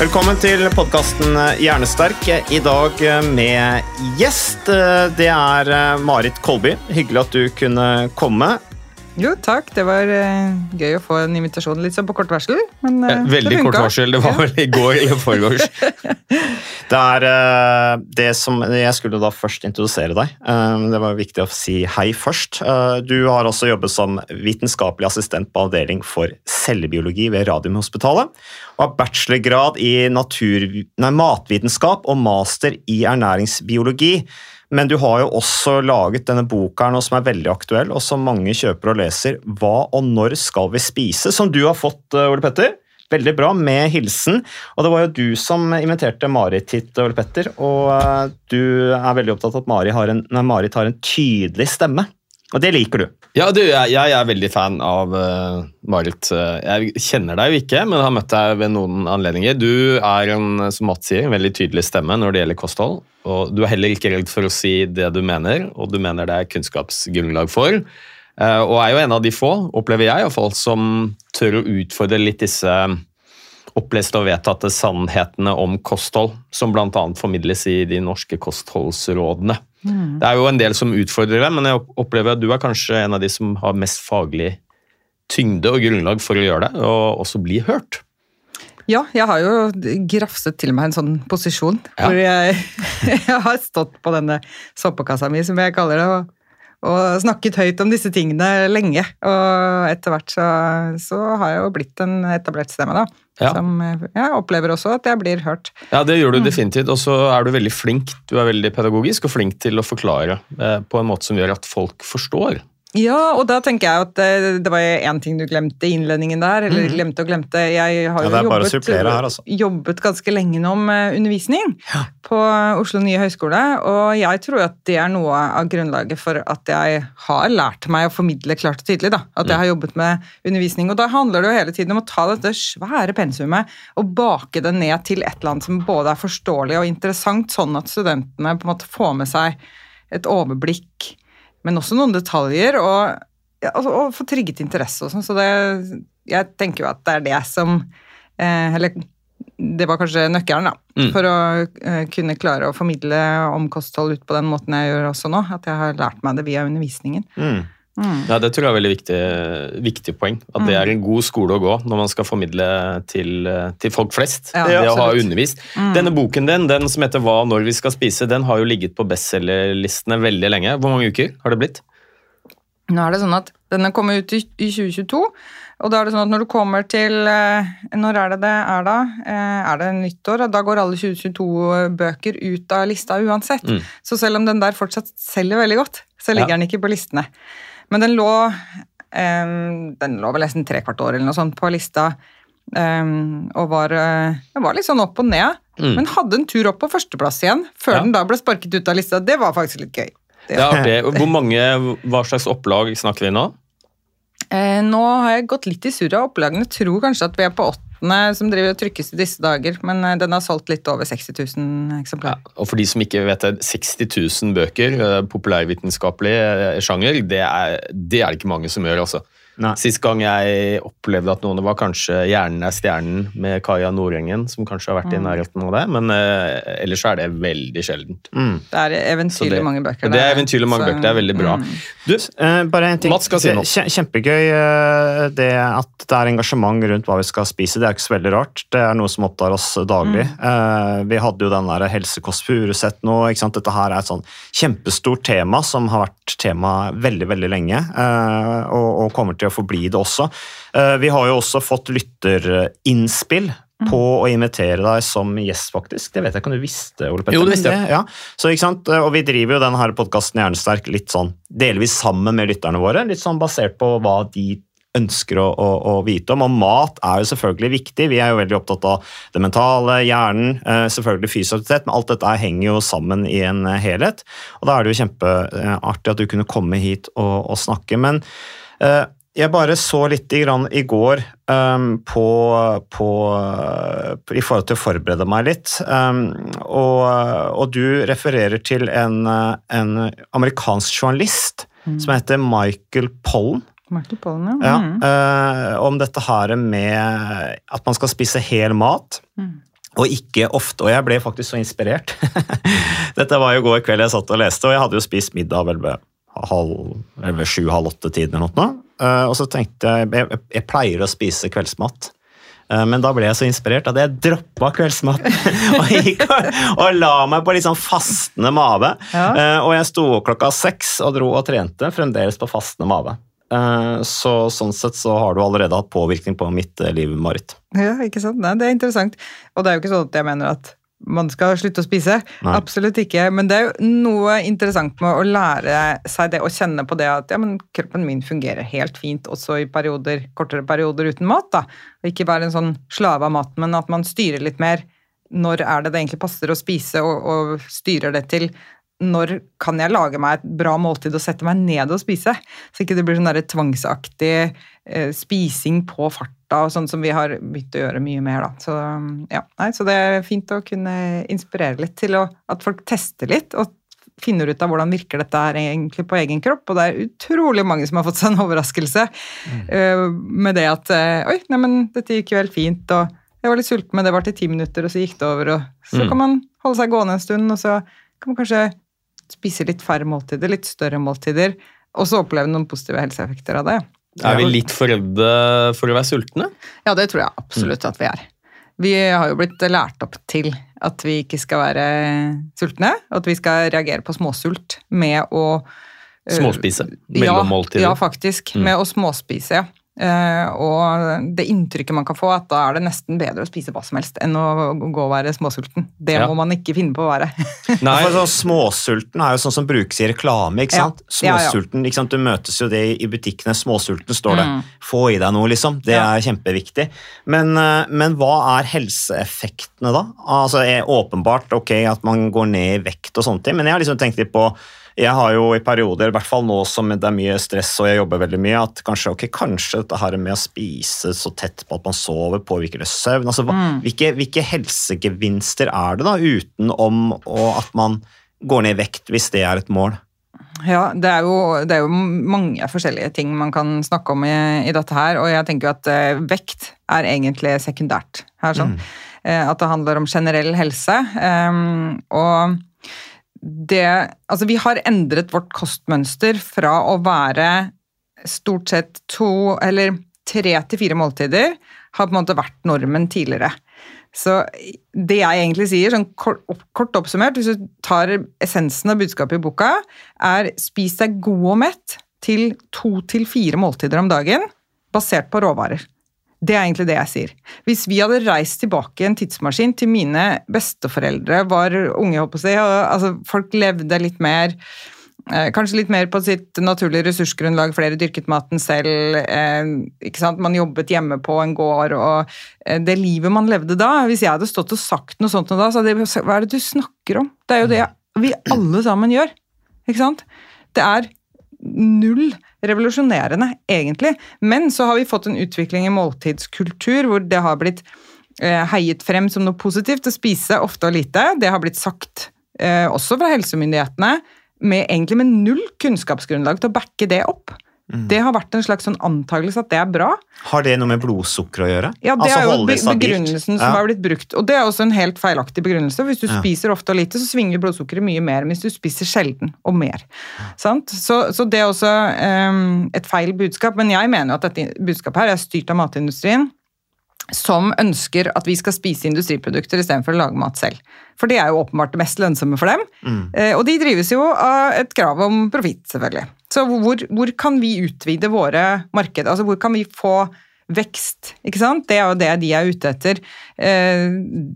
Velkommen til podkasten Hjernesterk. I dag med gjest. Det er Marit Kolby. Hyggelig at du kunne komme. Jo, takk. Det var uh, gøy å få en invitasjon litt sånn på kort varsel. Men eh, Veldig kort varsel. Det var vel i går eller forgårs. Det er uh, det som Jeg skulle da først introdusere deg. Det var viktig å si hei først. Du har også jobbet som vitenskapelig assistent på avdeling for cellebiologi ved Radiumhospitalet. Og har bachelorgrad i natur, nei, matvitenskap og master i ernæringsbiologi. Men du har jo også laget denne boka her nå som er veldig aktuell, og som mange kjøper og leser. Hva og når skal vi spise? Som du har fått, eh, Ole Petter. Veldig bra, med hilsen. Og det var jo du som inviterte Marit hit, Ole Petter. Og eh, du er veldig opptatt av at Marit har en, Marit har en tydelig stemme. Og det liker du. Ja, du, jeg, jeg er veldig fan av uh, Marit. Jeg kjenner deg jo ikke, men har møtt deg ved noen anledninger. Du er en, som Mats sier, en veldig tydelig stemme når det gjelder kosthold. Og du er heller ikke redd for å si det du mener, og du mener det er kunnskapsgrunnlag for. Uh, Og er jo en av de få, opplever jeg, i hvert fall, som tør å utfordre litt disse oppleste og vedtatte sannhetene om kosthold, som bl.a. formidles i de norske kostholdsrådene. Det er jo en del som utfordrer deg, men jeg opplever at du er kanskje en av de som har mest faglig tyngde og grunnlag for å gjøre det, og også bli hørt. Ja, jeg har jo grafset til meg en sånn posisjon Ja. hvor jeg, jeg har stått på denne soppekassa mi, som jeg kaller det, og, og snakket høyt om disse tingene lenge. Og etter hvert så, så har jeg jo blitt en etablert stemme, da. Ja. Som jeg opplever også at jeg blir hørt. Ja, det gjør du definitivt, og så er du veldig flink. Du er veldig pedagogisk og flink til å forklare eh, på en måte som gjør at folk forstår. Ja, og da tenker jeg at det, det var én ting du glemte i innledningen der. Eller glemte og glemte. Jeg har jo å jobbet, her, altså. jobbet ganske lenge nå med undervisning på Oslo nye høgskole, og jeg tror at det er noe av grunnlaget for at jeg har lært meg å formidle klart og tydelig. da, At jeg har jobbet med undervisning. Og da handler det jo hele tiden om å ta dette svære pensumet og bake det ned til et eller annet som både er forståelig og interessant, sånn at studentene på en måte får med seg et overblikk men også noen detaljer, og, ja, og, og få trigget interesse og sånn. Så det, jeg tenker jo at det er det som eh, Eller det var kanskje nøkkelen, da. Mm. For å eh, kunne klare å formidle om kosthold ut på den måten jeg gjør også nå. At jeg har lært meg det via undervisningen. Mm. Mm. Ja, Det tror jeg er veldig viktig, viktig poeng. At det er en god skole å gå når man skal formidle til, til folk flest. Ja, det å ha undervist. Mm. Denne boken din, den som heter Hva når vi skal spise, den har jo ligget på bestselgerlistene veldig lenge. Hvor mange uker har det blitt? Nå er det sånn at denne kommer ut i, i 2022, og da er det sånn at når du kommer til eh, Når er det det er da? Eh, Er det nyttår? Da går alle 2022-bøker ut av lista uansett. Mm. Så selv om den der fortsatt selger veldig godt, så ligger Ja. den ikke på listene. Men den lå um, Den lå vel nesten trekvart år eller noe sånt på lista, Um, og var, uh, var litt sånn opp og ned. Mm. Men hadde en tur opp på førsteplass igjen, før Ja. den da ble sparket ut av lista. Det var faktisk litt gøy. Det er artig. Hvor mange, Hva slags opplag snakker vi nå? Uh, nå har jeg gått litt i surr av opplagene. Tror kanskje at vi er på åttende som driver og trykkes i disse dager, men eh, den har solgt litt over 60 000 Ja, og for de som ikke vet det, 60 000 bøker, eh, populærvitenskapelig eh, sjanger, det er, det er det ikke mange som gjør, altså. Nei. Sist gang jeg opplevde at noen var kanskje 'Hjernen er stjernen' med Kaja Nordengen, som kanskje har vært i Mm. nærheten av det, men uh, ellers er det veldig sjeldent. Mm. Det er eventyrlig det- mange bøker. Det er eventyrlig mange så- bøker, det er veldig bra. Mm. Du, uh, bare en ting. Mats skal si noe. Kjempegøy uh, det at det er engasjement rundt hva vi skal spise. Det er ikke så veldig rart. Det er noe som opptar oss daglig. Eh, vi hadde jo den der Helsekost Furuset nå. ikke sant? Dette her er et sånn kjempestort tema som har vært tema veldig veldig lenge, eh, og, og kommer til å forbli det også. Eh, vi har jo også fått lytterinnspill. På å invitere deg som gjest, faktisk. Det vet jeg ikke om du visste, Ole Petter. Jo, det visste jeg. Ja. Så, ikke sant? Og vi driver jo denne podkasten Hjernesterk litt sånn delvis sammen med lytterne våre. Litt sånn basert på hva de ønsker å, å, å vite om. Og mat er jo selvfølgelig viktig. Vi er jo veldig opptatt av det mentale, hjernen, eh, selvfølgelig fysisk aktivitet, men alt dette henger jo sammen i en eh, helhet. Og da er det jo kjempeartig at du kunne komme hit og, og snakke. Men eh, jeg bare så litt i, grann, i går um, på, på, på I forhold til å forberede meg litt. Um, og, og du refererer til en, en amerikansk journalist som heter Michael Pollen. Michael Pollen, ja. Ja, Mm. eh, om dette her med at man skal spise hel mat. Og ikke ofte, og jeg ble faktisk så inspirert. Dette var jo går kveld jeg satt og leste, og jeg hadde jo spist middag vel ved halv, eller ved sju, halv åtte-tiden eller noe. Eh, og så tenkte jeg, jeg, jeg pleier å spise kveldsmat. Eh, Men da ble jeg så inspirert at jeg droppa kveldsmaten og, gikk og, og la meg på litt sånn fastende mage. Ja. Eh, Og jeg sto klokka seks og dro og trente, fremdeles på fastende mage. Så sånn sett så har du allerede hatt påvirkning på mitt liv, Marit. Ja, ikke sant? Nei, det er interessant. Og det er jo ikke sånn at jeg mener at man skal slutte å spise. Nei. Absolutt ikke. Men det er jo noe interessant med å lære seg det, og kjenne på det at ja, men kroppen min fungerer helt fint også i perioder, kortere perioder uten mat. da. Og ikke være en sånn slave av maten, men at man styrer litt mer. Når er det det egentlig passer å spise, og, og styrer det til når kan jeg lage meg et bra måltid og sette meg ned og spise? Så ikke det blir sånn tvangsaktig eh, spising på farta, og sånn som vi har begynt å gjøre mye mer. Da. Så, ja, nei, så det er fint å kunne inspirere litt til å, at folk tester litt og finner ut av hvordan virker dette her egentlig på egen kropp. Og det er utrolig mange som har fått seg en overraskelse eh, med det at eh, Oi, neimen, dette gikk jo helt fint, og jeg var litt sulten, men det var til ti minutter, og så gikk det over, og så Mm. kan man holde seg gående en stund, og så kan man kanskje spise litt færre måltider, litt større måltider, og så oppleve noen positive helseeffekter av det. Er vi litt for redde for å være sultne? Ja, det tror jeg absolutt at vi er. Vi har jo blitt lært opp til at vi ikke skal være sultne, og at vi skal reagere på småsult med å eh, Småspise ja, mellom måltider. Ja, faktisk. Mm. Med å småspise, ja. Eh, og det inntrykket man kan få, at da er det nesten bedre å spise hva som helst enn å gå og være småsulten. Det Ja. må man ikke finne på å være. Nei, For sånn Småsulten er jo sånn som brukes i reklame. ikke sant? Ja. Småsulten, ikke sant? Du møtes jo det i butikkene. Småsulten står det. Mm. Få i deg noe, liksom. Det Ja. er kjempeviktig. Men, eh, men hva er helseeffektene, da? Altså, er Åpenbart ok at man går ned i vekt og sånne ting, men jeg har liksom tenkt litt på jeg har jo i perioder, i hvert fall nå som det er mye stress og jeg jobber veldig mye, at kanskje, okay, kanskje dette her med å spise så tett på at man sover, påvirker det søvn? Altså, hva, Mm. hvilke, hvilke helsegevinster er det da, utenom at man går ned i vekt, hvis det er et mål? Ja, det er, jo, det er jo mange forskjellige ting man kan snakke om i, i dette her, og jeg tenker jo at eh, vekt er egentlig sekundært her, sånn. Eh, at det handler om generell helse. Um, og det Altså, vi har endret vårt kostmønster fra å være stort sett to eller tre til fire måltider, har på en måte vært normen tidligere. Så det jeg egentlig sier, sånn kort, kort oppsummert, hvis du tar essensen av budskapet i boka, er spis deg god og mett til to til fire måltider om dagen, basert på råvarer. Det er egentlig det jeg sier. Hvis vi hadde reist tilbake i en tidsmaskin til mine besteforeldre var unge, å si, og altså, folk levde litt mer eh, Kanskje litt mer på sitt naturlige ressursgrunnlag, flere dyrket maten selv. Eh, ikke sant? Man jobbet hjemme på en gård, og eh, det livet man levde da Hvis jeg hadde stått og sagt noe sånt da, så hadde jeg sagt Hva er det du snakker om? Det er jo det vi alle sammen gjør. Ikke sant? Det er null revolusjonerende, egentlig. Men så har vi fått en utvikling i måltidskultur hvor det har blitt eh, heiet frem som noe positivt å spise ofte og lite. Det har blitt sagt eh, også fra helsemyndighetene, med, egentlig med null kunnskapsgrunnlag til å backe det opp. Det har vært en slags sånn antakelse at det er bra. Har det noe med blodsukker å gjøre? Ja, Det Altså er jo begrunnelsen som Ja. har blitt brukt. Og det er også en helt feilaktig begrunnelse. Hvis du Ja. spiser ofte og lite, så svinger blodsukkeret mye mer enn hvis du spiser sjelden og mer. Sant? Så, så det er også um, et feil budskap. Men jeg mener jo at dette budskapet her er styrt av matindustrien. Som ønsker at vi skal spise industriprodukter istedenfor å lage mat selv. For det er jo åpenbart det mest lønnsomme for dem. Mm. Eh, Og de drives jo av et krav om profitt, selvfølgelig. Så hvor, hvor kan vi utvide våre marked? Altså hvor kan vi få vekst? Ikke sant? Det er jo det de er ute etter. Eh,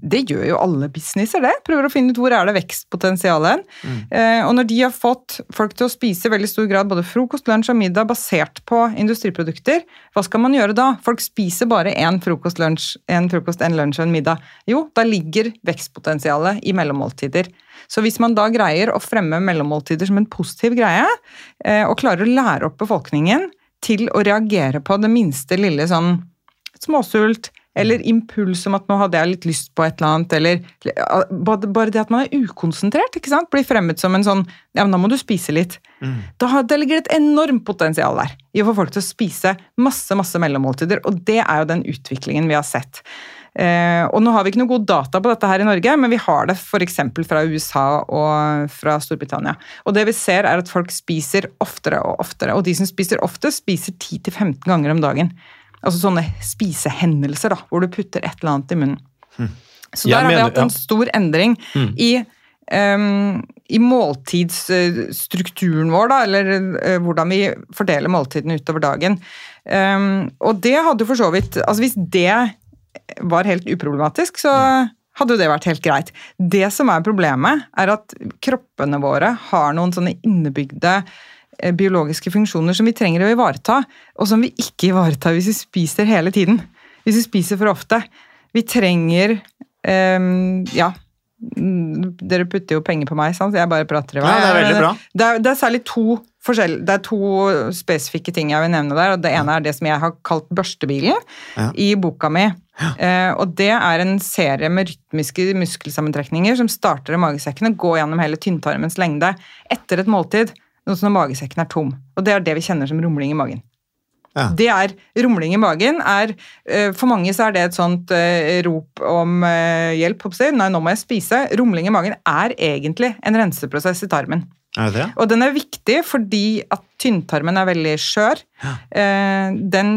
Det gjør jo alle businesser, det. Prøver å finne ut hvor er det vekstpotensialet. Eh, Og når de har fått folk til å spise i veldig stor grad både frokost, lunsj og middag basert på industriprodukter, hva skal man gjøre da? Folk spiser bare én frokost, lunsj, en frokost, en lunsj og en middag. Jo, da ligger vekstpotensialet i mellommåltider. Så hvis man da greier å fremme mellommåltider som en positiv greie, eh, og klarer å lære opp befolkningen til å reagere på det minste lille sånn småsult, eller impuls om at nå hadde jeg litt lyst på et eller annet, eller bare det at man er ukonsentrert, ikke sant, blir fremmet som en sånn Ja, men da må du spise litt. Da har- det ligger et enormt potensial der i å få folk til å spise masse, masse mellommåltider, og det er jo den utviklingen vi har sett. Eh, og nå har vi ikke noe god data på dette her i Norge, men vi har det f.eks. fra USA og fra Storbritannia. Og det vi ser er at folk spiser oftere og oftere, og de som spiser ofte, spiser 10-15 ganger om dagen. Altså sånne spisehendelser da, hvor du putter et eller annet i munnen. Så der der har vi hatt en stor endring i, Um, i måltidsstrukturen vår, da, eller uh, hvordan vi fordeler måltidene utover dagen. Um, og det hadde for så vidt Altså hvis det var helt uproblematisk, så hadde jo det vært helt greit. Det som er problemet, er at kroppene våre har noen sånne innebygde eh, biologiske funksjoner som vi trenger å ivareta, og som vi ikke ivaretar hvis vi spiser hele tiden. Hvis vi spiser for ofte. Vi trenger um, Ja. Dere putter jo penger på meg, sant? jeg bare prater i vei. Ja, det er veldig bra. Det er, det er særlig to det er to spesifikke ting jeg vil nevne der. og Det ene er det som jeg har kalt børstebilen Ja. i boka mi. Eh, og det er en serie med rytmiske muskelsammentrekninger som starter i magesekken og går gjennom hele tynntarmens lengde etter et måltid, noe som når magesekken er tom. Og det er det vi kjenner som rumling i magen. Ja. Det er Rumling i magen er eh, For mange så er det et sånt uh, rop om hjelp. Hoppsi. Nei, nå må jeg spise. Rumling i magen er egentlig en renseprosess i tarmen. Er det det? Og den er viktig fordi at tynntarmen er veldig skjør. Ja. Den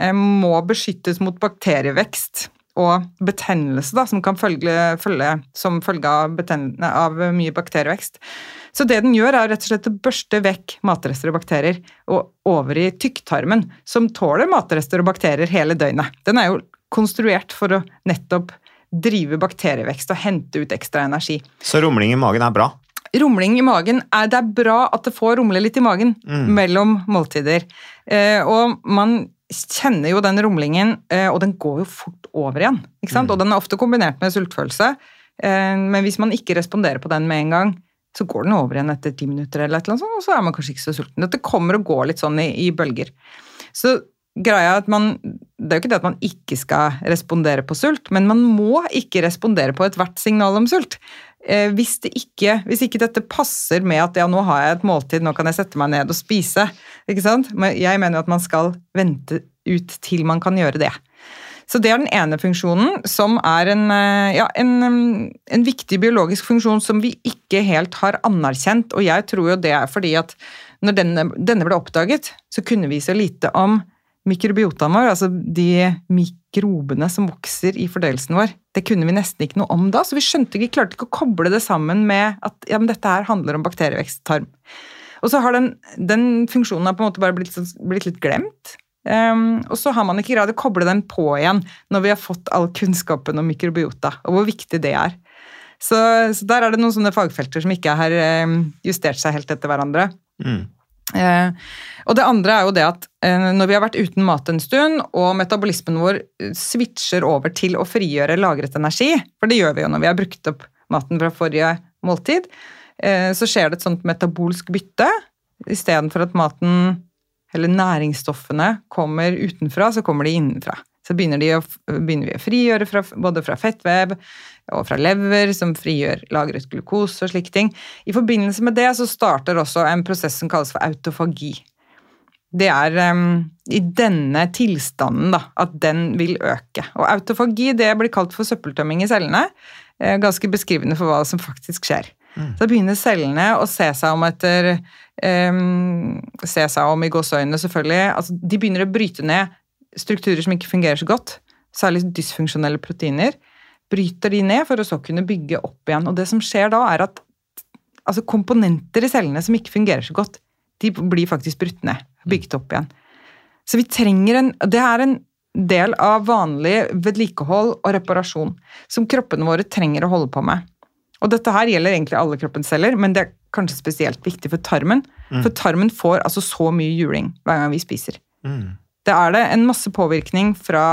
eh, må beskyttes mot bakterievekst og betennelse, da, som kan følge, følge som følge av, av mye bakterievekst. Så det den gjør, er rett og slett å børste vekk matrester og bakterier og over i tykktarmen, som tåler matrester og bakterier hele døgnet. Den er jo konstruert for å nettopp drive bakterievekst og hente ut ekstra energi Så rumling i magen er bra? Rumling i magen er Det er bra at det får rumle litt i magen mellom måltider. Eh, og man kjenner jo den rumlingen, eh, og den går jo fort over igjen. ikke sant? Og den er ofte kombinert med sultfølelse. Eh, men hvis man ikke responderer på den med en gang, så går den over igjen etter ti minutter, eller et eller annet sånt, og så er man kanskje ikke så sulten. Dette kommer og går litt sånn i, i bølger. Så greia er at man Det er jo ikke det at man ikke skal respondere på sult, men man må ikke respondere på ethvert signal om sult. Eh, hvis, det ikke, hvis ikke dette passer med at ja, nå har jeg et måltid, nå kan jeg sette meg ned og spise. ikke sant? Men jeg mener at man skal vente ut til man kan gjøre det. Så det er den ene funksjonen, som er en, eh, ja, en, en viktig biologisk funksjon som vi ikke helt har anerkjent. Og jeg tror jo det er fordi at når denne, denne ble oppdaget, så kunne vi så lite om mikrobiotaen vår, altså de mikrobene som vokser i fordøyelsen vår. Det kunne vi nesten ikke noe om da, så vi skjønte ikke, klarte ikke å koble det sammen med at ja, men dette her handler om bakterievekst tarm. Og så har den, den funksjonen har på en måte bare blitt, sånn- blitt litt glemt. Um, og så har man ikke greid å koble den på igjen når vi har fått all kunnskapen om mikrobiota, og hvor viktig det er. Så, så der er det noen sånne fagfelter som ikke har ehm, justert seg helt etter hverandre. Mm. Eh, og det andre er jo det at eh, når vi har vært uten mat en stund, og metabolismen vår eh, switcher over til å frigjøre lagret energi, for det gjør vi jo når vi har brukt opp maten fra forrige måltid, så skjer det et sånt metabolsk bytte. Istedenfor at maten, eller næringsstoffene, kommer utenfra, så kommer de innenfra. Så begynner, de å, begynner vi å frigjøre fra, både fra fettvev og fra lever, som frigjør lagret glukose og slike ting. I forbindelse med det så starter også en prosess som kalles for autofagi. det er um, i denne tilstanden da, at den vil øke. Og autofagi det blir kalt for søppeltømming i cellene. eh, Ganske beskrivende for hva som faktisk skjer. Så begynner cellene å se seg om etter um, Se seg om i gåseøynene, selvfølgelig. Altså, de begynner å bryte ned strukturer som ikke fungerer så godt. Særlig dysfunksjonelle proteiner. Bryter de ned for å så kunne bygge opp igjen. Og det som skjer da, er at altså, komponenter i cellene som ikke fungerer så godt, de blir faktisk brutt ned. Bygget opp igjen. Så vi trenger en Det er en del av vanlig vedlikehold og reparasjon som kroppene våre trenger å holde på med. Og dette her gjelder egentlig alle kroppens celler, men det er kanskje spesielt viktig for tarmen. For tarmen får altså så mye juling hver gang vi spiser. Det er det en masse påvirkning fra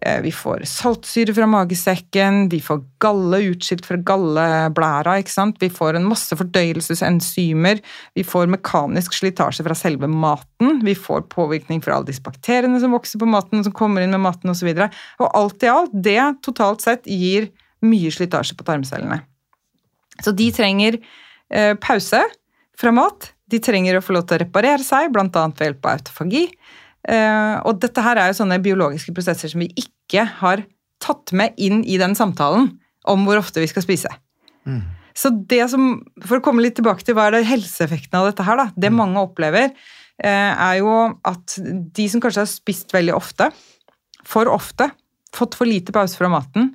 eh, Vi får saltsyre fra magesekken, vi får galle utskilt fra galleblæra, ikke sant? vi får en masse fordøyelsesenzymer, vi får mekanisk slitasje fra selve maten, vi får påvirkning fra alle disse bakteriene som vokser på maten, som kommer inn med maten osv. Og, så og alt i alt, det totalt sett gir mye slitasje på tarmcellene. Så de trenger eh, pause fra mat. De trenger å få lov til å reparere seg, bl.a. ved hjelp av autofagi. Eh, og dette her er jo sånne biologiske prosesser som vi ikke har tatt med inn i den samtalen om hvor ofte vi skal spise. Så det som, For å komme litt tilbake til hva er det helseeffekten av dette her, da. Det mange opplever, eh, er jo at de som kanskje har spist veldig ofte, for ofte, fått for lite pause fra maten,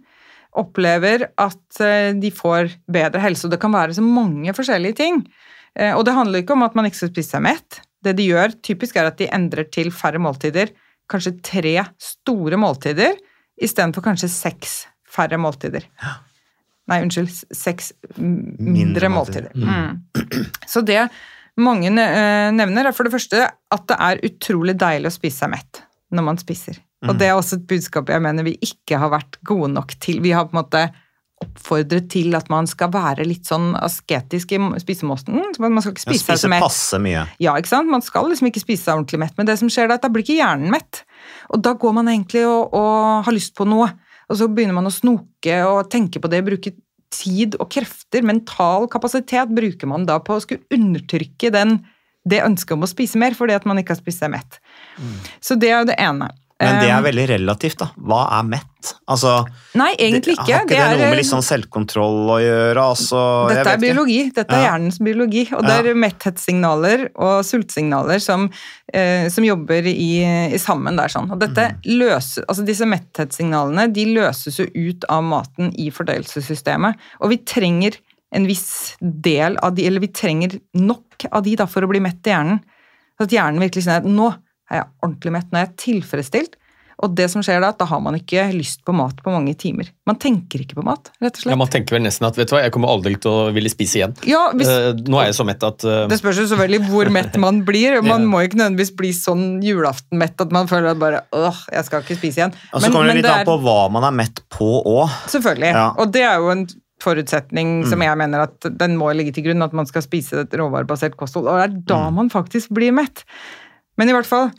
opplever at eh, de får bedre helse. Og det kan være så mange forskjellige ting. Og det handler ikke om at man ikke skal spise seg mett. Det de gjør, typisk er at de endrer til færre måltider. Kanskje tre store måltider istedenfor kanskje seks færre måltider. Nei, unnskyld. Seks mindre, Mindre måltider. måltider. Mm. Så det mange eh, nevner, er for det første at det er utrolig deilig å spise seg mett når man spiser. Og det er også et budskap jeg mener vi ikke har vært gode nok til. Vi har på en måte oppfordret til at man skal være litt sånn asketisk i spisemåten. Man skal ikke Men spise seg spise mett. passe mye. Ja, ikke sant? Man skal liksom ikke spise seg ordentlig mett, men det som skjer da, da blir ikke hjernen mett. Og da går man egentlig og, og har lyst på noe, og så begynner man å snoke og tenke på det, bruke tid og krefter, mental kapasitet bruker man da på å skulle undertrykke den, det ønsket om å spise mer, fordi at man ikke har spist seg mett. Så det er jo det ene. Men det Eh, er veldig relativt, da. Hva er mett? Altså, Nei, egentlig ikke. Har ikke det, er, noe med litt sånn selvkontroll å gjøre? Altså, Dette er biologi. ikke. Dette er Ja. hjernens biologi. Og det er metthetssignaler og sultsignaler som, eh, som jobber i, i sammen der. sånn. Og dette Mm. løser, altså Disse metthetssignalene de løses jo ut av maten i fordøyelsessystemet. Og vi trenger en viss del av de, eller vi trenger nok av de da for å bli mett i hjernen. Så at hjernen virkelig sier at nå er jeg ordentlig mett, nå er jeg tilfredsstilt. Og det som skjer da, at da har man ikke lyst på mat på mange timer. Man tenker ikke på mat, rett og slett. Ja, Man tenker vel nesten at vet du hva, jeg kommer aldri til å ville spise igjen. Ja, hvis, uh, nå er jeg så mett at uh... Det spørs jo selvfølgelig hvor mett man blir. Man Ja. må ikke nødvendigvis bli sånn julaftenmett at man føler at bare åh, jeg skal ikke spise igjen. Og så kommer det litt an på hva man er mett på òg. Selvfølgelig. Ja. Og det er jo en forutsetning som Mm. jeg mener at den må ligge til grunn, at man skal spise et råvarebasert kosthold. Og det er da Mm. man faktisk blir mett. Men i hvert fall,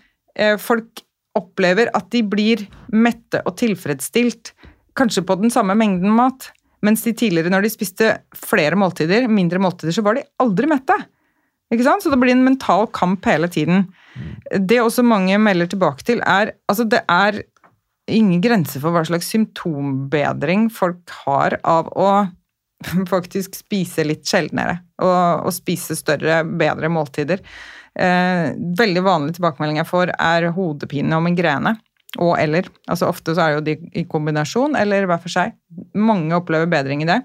folk opplever at de blir mette og tilfredsstilt, kanskje på den samme mengden mat. Mens de tidligere, når de spiste flere måltider, mindre måltider, så var de aldri mette. Ikke sant? Så det blir en mental kamp hele tiden. Det også mange melder tilbake til, er altså det er ingen grenser for hva slags symptombedring folk har av å faktisk spise litt sjeldnere og, og spise større, bedre måltider. Eh, veldig vanlig tilbakemelding jeg får, er hodepine og migrene. Og eller. Altså Ofte så er det jo de i kombinasjon eller hver for seg. Mange opplever bedring i det.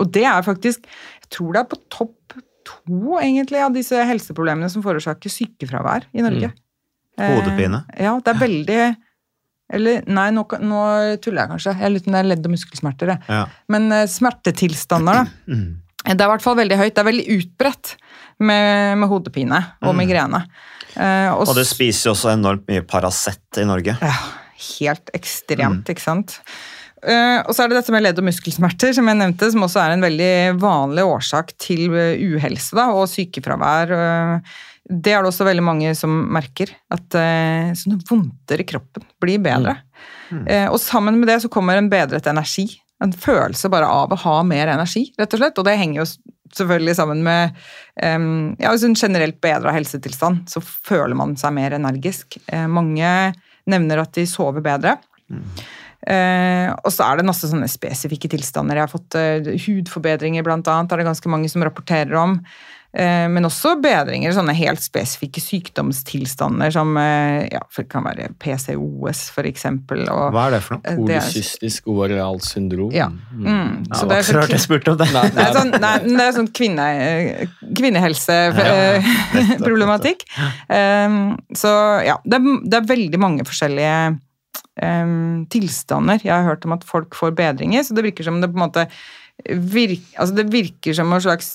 Og det er faktisk Jeg tror det er på topp to egentlig av disse helseproblemene som forårsaker sykefravær i Norge. Mm. Hodepine. ja, det er veldig Eller nei, nå, nå tuller jeg kanskje. Jeg er litt er ledd- og muskelsmerter. Ja. Men eh, smertetilstander, da. Det er i hvert fall veldig høyt. Det er veldig utbredt med, med hodepine og migrene. Eh, og Og du spiser jo også enormt mye Paracet i Norge. ja, helt ekstremt, ikke sant. Uh, og så er det dette med ledd- og muskelsmerter, som jeg nevnte, som også er en veldig vanlig årsak til eh, uhelse da, og sykefravær. Uh, det er det også veldig mange som merker, at uh, sånne vondter i kroppen blir bedre. Eh, og sammen med det så kommer en bedret energi. En følelse bare av å ha mer energi, rett og slett. Og det henger jo selvfølgelig sammen med um, ja, en generelt bedra helsetilstand, så føler man seg mer energisk. Uh, mange nevner at de sover bedre. Eh, og så er det masse sånne spesifikke tilstander. Jeg har fått uh, hudforbedringer, blant annet, er det ganske mange som rapporterer om. Eh, men også bedringer, sånne helt spesifikke sykdomstilstander som eh, ja, for det kan være PCOS, eksempel. Hva er det for noe? eh, Polycystisk ovarialt syndrom. Ja. Mm. Ja, Så det det var ikke rart jeg spurte om det. Nei, det er sånn, nei, det er sånn kvinne, kvinnehelseproblematikk. Um, så ja, det er, det er veldig mange forskjellige um, tilstander. Jeg har hørt om at folk får bedringer, så det virker som det på en måte virker, altså det virker som en slags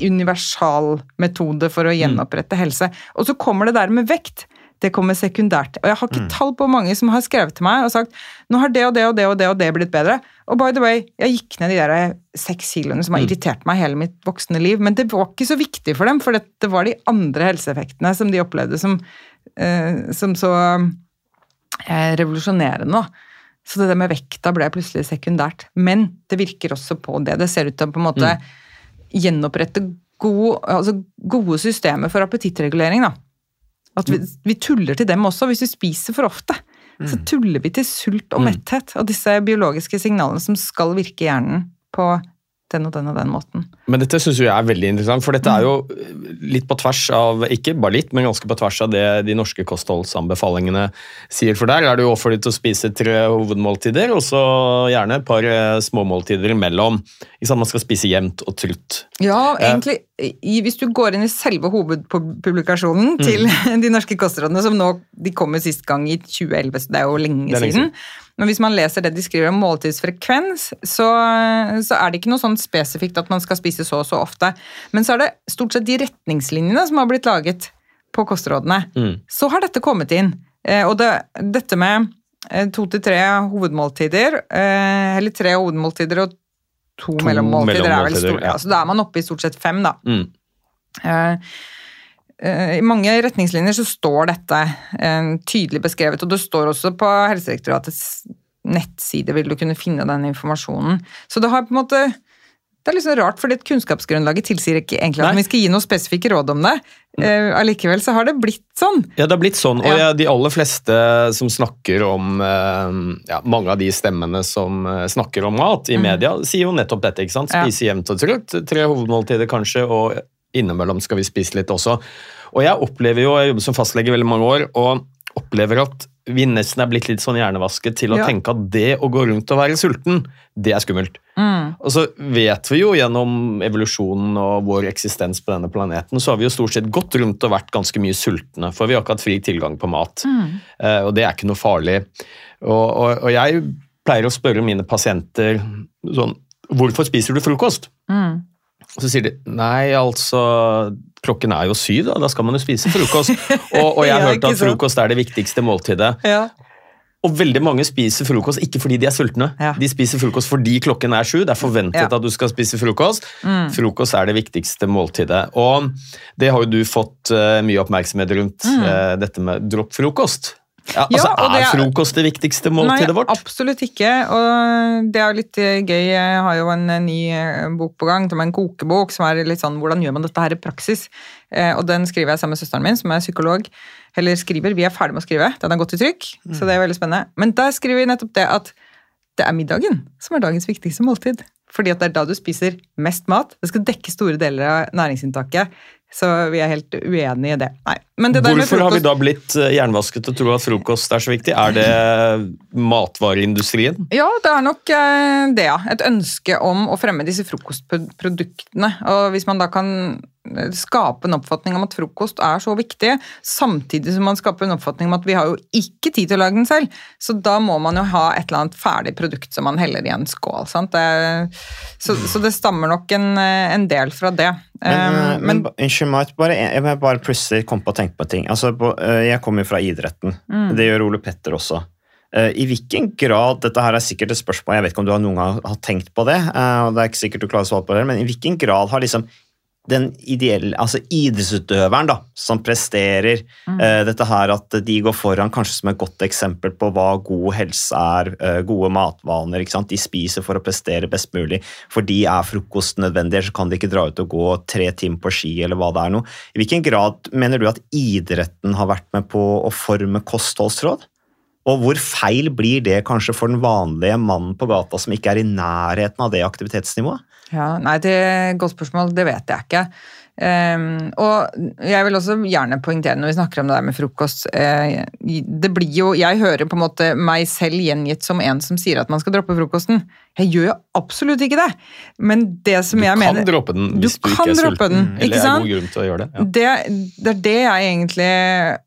universal metode for å gjenopprette helse. Og så kommer det der med vekt. Det kommer sekundært. Og jeg har ikke tall på mange som har skrevet til meg og sagt nå har det og det og det og det og det blitt bedre. Og by the way, jeg gikk ned de der seks kiloene som har irritert meg hele mitt voksne liv. Men det var ikke så viktig for dem, for det, var de andre helseeffektene som de opplevde som, eh, som så eh, revolusjonerende. da. Så det der med vekta ble plutselig sekundært. Men det virker også på det. Det ser ut til å på en måte gjenopprette gode, altså gode systemer for appetittregulering. da. At vi, vi tuller til dem også. Hvis vi spiser for ofte, så tuller vi til sult og metthet og disse biologiske signalene som skal virke i hjernen på den og den og den måten. Men dette syns jeg er veldig interessant, for dette er jo litt på tvers av Ikke bare litt, men ganske på tvers av det de norske kostholdsanbefalingene sier. For der er det jo offentlig til å spise tre hovedmåltider, og så gjerne et par eh, småmåltider imellom. Ikke? Man skal spise jevnt og trutt. Ja, egentlig, i, hvis du går inn i selve hovedpublikasjonen til de norske kostrådene, som nå de kom sist gang i 2011, så det er jo lenge, Det er lenge siden. Men hvis man leser det de skriver om måltidsfrekvens, så, så er det ikke noe sånn spesifikt at man skal spise så og så ofte. Men så er det stort sett de retningslinjene som har blitt laget på kostrådene. Mm. Så har dette kommet inn. Eh, og det, dette med eh, to til tre hovedmåltider, eh, eller tre hovedmåltider og to, To mellommåltider, er vel stort. ja. Ja, så da er man oppe i stort sett fem, da. Mm. Eh, I mange retningslinjer så står dette eh, tydelig beskrevet, og det står også på Helsedirektoratets nettside vil du kunne finne den informasjonen. Så det har på en måte det er sånn rart, fordi kunnskapsgrunnlaget tilsier ikke egentlig at Nei. vi skal gi noen spesifikke råd om det. Uh, Allikevel så har det blitt sånn. Ja, det har blitt sånn, og Ja. de aller fleste som snakker om ja, Mange av de stemmene som snakker om mat i media, sier jo nettopp dette. ikke sant? Mm. Spise jevnt og trutt. Tre hovedmåltider kanskje, og innimellom skal vi spise litt også. Og jeg opplever jo, jeg jobber som fastlege i veldig mange år, og opplever at vi nesten er blitt litt sånn hjernevasket til å Ja. tenke at det å gå rundt og være sulten, det er skummelt. Mm. Og så vet vi jo gjennom evolusjonen og vår eksistens på denne planeten, så har vi jo stort sett gått rundt og vært ganske mye sultne, for vi har ikke hatt fri tilgang på mat. Eh, og det er ikke noe farlig. Og, og, og jeg pleier å spørre mine pasienter sånn Hvorfor spiser du frokost? Mm. Så sier de nei, altså Klokken er jo syv, da. Da skal man jo spise frokost. og, og jeg har hørt at frokost er det viktigste måltidet. Ja. Og veldig mange spiser frokost ikke fordi de er sultne. Ja. De spiser frokost fordi klokken er sju. Det er forventet Ja. Mm. at du skal spise frokost. Frokost er det viktigste måltidet. Og det har jo du fått uh, mye oppmerksomhet rundt, eh, dette med dropp frokost. Ja, altså, Ja, er er- frokost det viktigste måltidet Nei, vårt? absolutt ikke. Og det er litt eh, gøy. Jeg har jo en eh, ny eh, bok på gang, som er en kokebok, som er litt sånn hvordan gjør man dette her i praksis? Eh, Og den skriver jeg sammen med søsteren min, som er psykolog. Eller skriver, vi er ferdig med å skrive. Den har gått i trykk, så det er veldig spennende. Men der skriver vi nettopp det at det er middagen som er dagens viktigste måltid. Fordi at det er da du spiser mest mat. Det skal dekke store deler av næringsinntaket. Så vi er helt uenige i det. Nei. Men det der med Hvorfor har vi da blitt eh, jernvasket og tror at frokost er så viktig? Er det matvareindustrien? Ja, det er nok eh, det, ja. Et ønske om å fremme disse frokostproduktene. Og hvis man da kan eh, skape en oppfatning om at frokost er så viktig, samtidig som man skaper en oppfatning om at vi har jo ikke tid til å lage den selv, så da må man jo ha et eller annet ferdig produkt som man heller i en skål. Sant? Det, så, så det stammer nok en, en del fra det. Men, Um, men, men, meg, bare, jeg bare plutselig komme på å tenke på ting. Altså, eh, jeg kommer jo fra idretten. Mm. Det gjør Ole Petter også. Eh, I hvilken grad, Dette her er sikkert et spørsmål, jeg vet ikke om du har noen gang har tenkt på det, eh, og det er ikke sikkert du klarer å svare på det, men i hvilken grad har liksom den ideelle, altså idrettsutøveren da, som presterer Mm. uh, dette her at de går foran kanskje som et godt eksempel på hva god helse er, uh, gode matvaner. ikke sant? De spiser for å prestere best mulig. For de er frokost nødvendig, så kan de ikke dra ut og gå tre timer på ski eller hva det er noe. I hvilken grad mener du at idretten har vært med på å forme kostholdsråd? Og hvor feil blir det kanskje for den vanlige mannen på gata som ikke er i nærheten av det aktivitetsnivået? Ja, nei, det er et godt spørsmål. Det vet jeg ikke. Ehm, og jeg vil også gjerne poengtere når vi snakker om det der med frokost eh, Det blir jo Jeg hører på en måte meg selv gjengitt som en som sier at man skal droppe frokosten. Jeg gjør jo absolutt ikke det. Men det som Du jeg kan droppe den hvis du, kan ikke er sulten. den, eller ikke er god grunn til å gjøre det. Ja. det, det er det jeg egentlig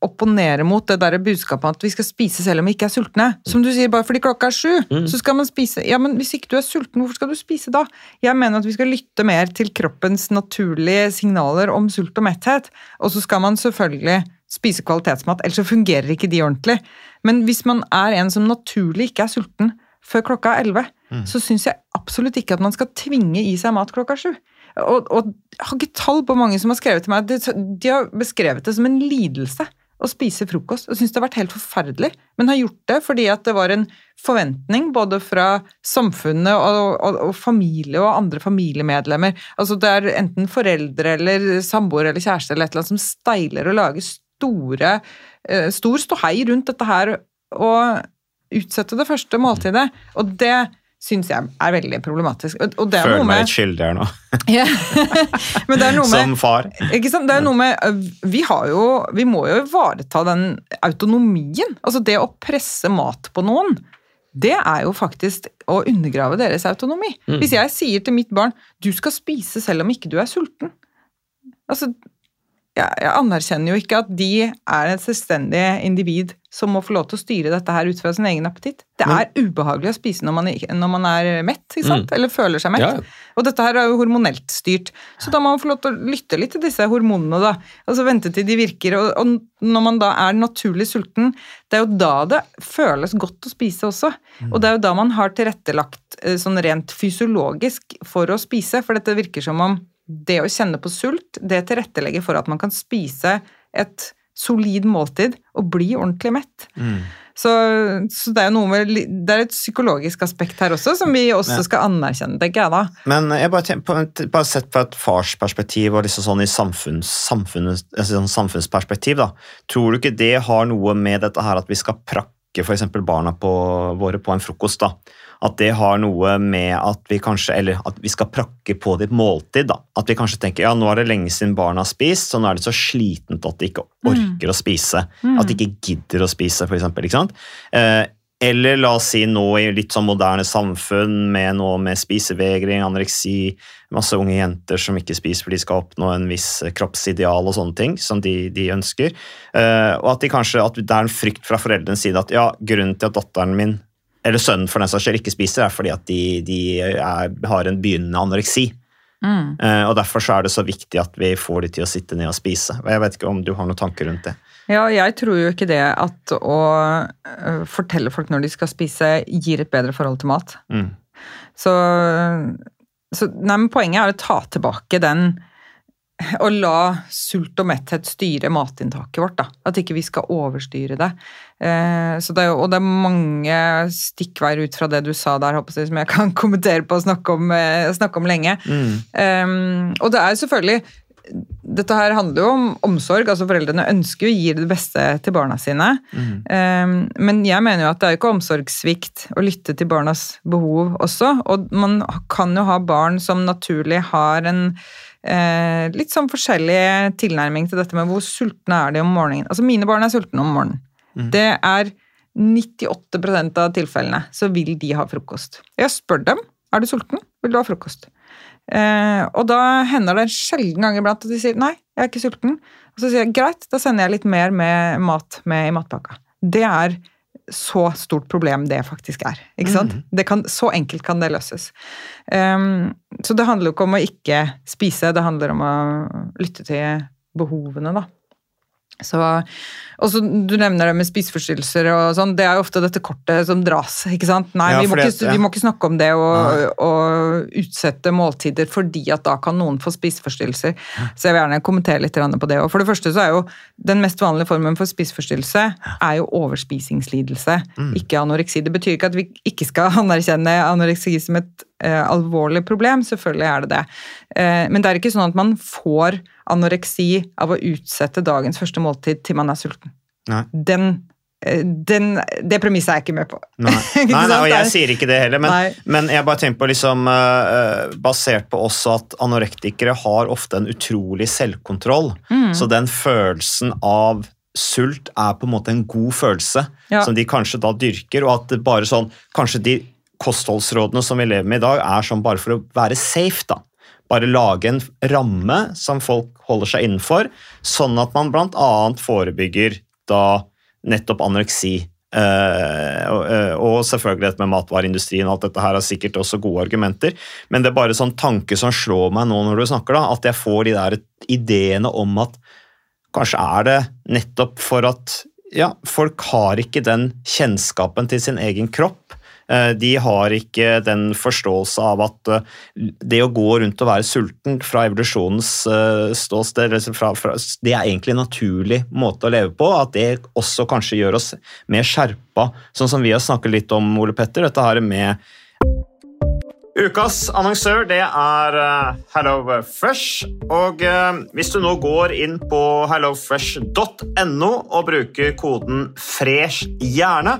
opponerer mot, det der budskapet at vi skal spise selv om vi ikke er sultne. Som du sier, bare fordi klokka er sju, Mm. så skal man spise. Ja, men hvis ikke du er sulten, hvorfor skal du spise da? Jeg mener at vi skal lytte mer til kroppens naturlige signaler om sult og metthet. Og så skal man selvfølgelig spise kvalitetsmat, ellers så fungerer ikke de ordentlig. Men hvis man er en som naturlig ikke er sulten før klokka er elleve, så syns jeg absolutt ikke at man skal tvinge i seg mat klokka sju. Og, og jeg har ikke tall på mange som har skrevet til meg. De har beskrevet det som en lidelse å spise frokost, og syns det har vært helt forferdelig. Men har gjort det fordi at det var en forventning både fra samfunnet og, og, og familie og andre familiemedlemmer. Altså det er enten foreldre eller samboer eller kjæreste eller et eller annet som steiler og lager store, eh, stor ståhei rundt dette her og utsette det første måltidet. Og det syns jeg er veldig problematisk. Og, det er Føler meg litt skyldig her nå. Men det er noe med som far. ikke sant? Det er noe med øh, Vi har jo Vi må jo ivareta den autonomien. Altså det å presse mat på noen, det er jo faktisk å undergrave deres autonomi. Mm. Hvis jeg sier til mitt barn du skal spise selv om ikke du er sulten Altså, jeg, anerkjenner jo ikke at de er et selvstendig individ som må få lov til å styre dette her ut fra sin egen appetitt. Det er ubehagelig å spise når man, når man er mett, ikke sant? eller føler seg mett. Mm. Ja. Og dette her er jo hormonelt styrt, så da må man få lov til å lytte litt til disse hormonene, da. Altså vente til de virker, og, og når man da er naturlig sulten, det er jo da det føles godt å spise også. Og det er jo da man har tilrettelagt eh, sånn rent fysiologisk for å spise, for dette virker som om det å kjenne på sult, det tilrettelegger for at man kan spise et solid måltid og bli ordentlig mett. Så, så det er noe med Det er et psykologisk aspekt her også, som vi også Ja. skal anerkjenne, tenker jeg da. Men jeg bare, tenker bare sett fra et farsperspektiv og liksom sånn i samfunns, samfunns, altså sånn samfunnsperspektiv, da. Tror du ikke det har noe med dette her at vi skal prakke f.eks. barna på, våre på en frokost? da? At det har noe med at vi kanskje, eller at vi skal prakke på det måltid. da. At vi kanskje tenker ja, nå er det lenge siden barna har spist, så nå er det så slitent at de ikke orker å spise. At de ikke gidder å spise, for eksempel, ikke sant? Eh, eller la oss si nå i litt sånn moderne samfunn med noe med spisevegring, anoreksi, masse unge jenter som ikke spiser fordi de skal oppnå en viss kroppsideal og sånne ting som de, de ønsker. Eh, og at, de kanskje, at det er en frykt fra foreldrenes side at ja, grunnen til at datteren min, eller sønnen for den saks skyld, ikke spiser, er fordi at de, de er, har en begynnende anoreksi. Eh, og Derfor så er det så viktig at vi får de til å sitte ned og spise. Og Jeg vet ikke om du har noen tanker rundt det? Ja, jeg tror jo ikke det at å øh, fortelle folk når de skal spise, gir et bedre forhold til mat. Mm. Så, så nei, men poenget er å ta tilbake den Å la sult og metthet styre matinntaket vårt. da. At ikke vi skal overstyre det. Eh, så det er og det er mange stikkveier ut fra det du sa der, håper jeg, som jeg kan kommentere på og snakke om, eh, snakke om lenge. Um, og det er selvfølgelig dette her handler jo om omsorg. altså Foreldrene ønsker jo å gi det beste til barna sine. Um, men jeg mener jo at det er jo ikke omsorgssvikt å lytte til barnas behov også. Og man kan jo ha barn som naturlig har en eh, litt sånn forskjellig tilnærming til dette med hvor sultne er de om morgenen. Altså Mine barn er sultne om morgenen. Det er 98% av tilfellene så vil de ha frokost. Jeg spør dem er du sulten, vil du ha frokost. Eh, og da hender det en sjelden gang iblant at de sier nei, jeg er ikke sulten. Og så sier jeg greit, da sender jeg litt mer med mat med i matpakka. Det er så stort problem det faktisk er. ikke sant? Det kan, så enkelt kan det løses. Um, så det handler jo ikke om å ikke spise, det handler om å lytte til behovene, da. Så, og så Du nevner det med spiseforstyrrelser og sånn. Det er jo ofte dette kortet som dras. ikke sant? Nei, Ja, vi, må ikke, vi må ikke snakke om det og, og utsette måltider, fordi at da kan noen få spiseforstyrrelser. Så jeg vil gjerne kommentere litt på det. Og for det første så er jo Den mest vanlige formen for spiseforstyrrelse er jo overspisingslidelse, Mm. ikke anoreksi. Det betyr ikke at vi ikke skal anerkjenne anoreksi som et alvorlig problem. Selvfølgelig er det det. Eh, men det er ikke sånn at man får anoreksi av å utsette dagens første måltid til man er sulten. Nei. Den, eh, den, det premisset er jeg ikke med på. Nei, nei, nei og jeg er- sier ikke det heller, men, men jeg bare tenker på liksom eh, Basert på også at anorektikere har ofte en utrolig selvkontroll. Mm. Så den følelsen av sult er på en måte en god følelse Ja. som de kanskje da dyrker, og at det bare sånn Kanskje de kostholdsrådene som vi lever med i dag, er sånn bare for å være safe, da. Bare lage en ramme som folk holder seg innenfor, sånn at man bl.a. forebygger da nettopp anoreksi. Uh, og, eh, og selvfølgelig dette med matvareindustrien alt dette her er sikkert også gode argumenter, men det er bare sånn tanke som slår meg nå når du snakker, da, at jeg får de der ideene om at kanskje er det nettopp for at ja, folk har ikke den kjennskapen til sin egen kropp. Eh, De har ikke den forståelse av at eh, det å gå rundt og være sulten fra evolusjonens eh, ståsted, det er egentlig en naturlig måte å leve på. At det også kanskje gjør oss mer skjerpa, sånn som vi har snakket litt om, Ole Petter. Dette her med Ukas annonsør det er HelloFresh. Og hvis du nå går inn på hellofresh.no og bruker koden 'fresh hjerne',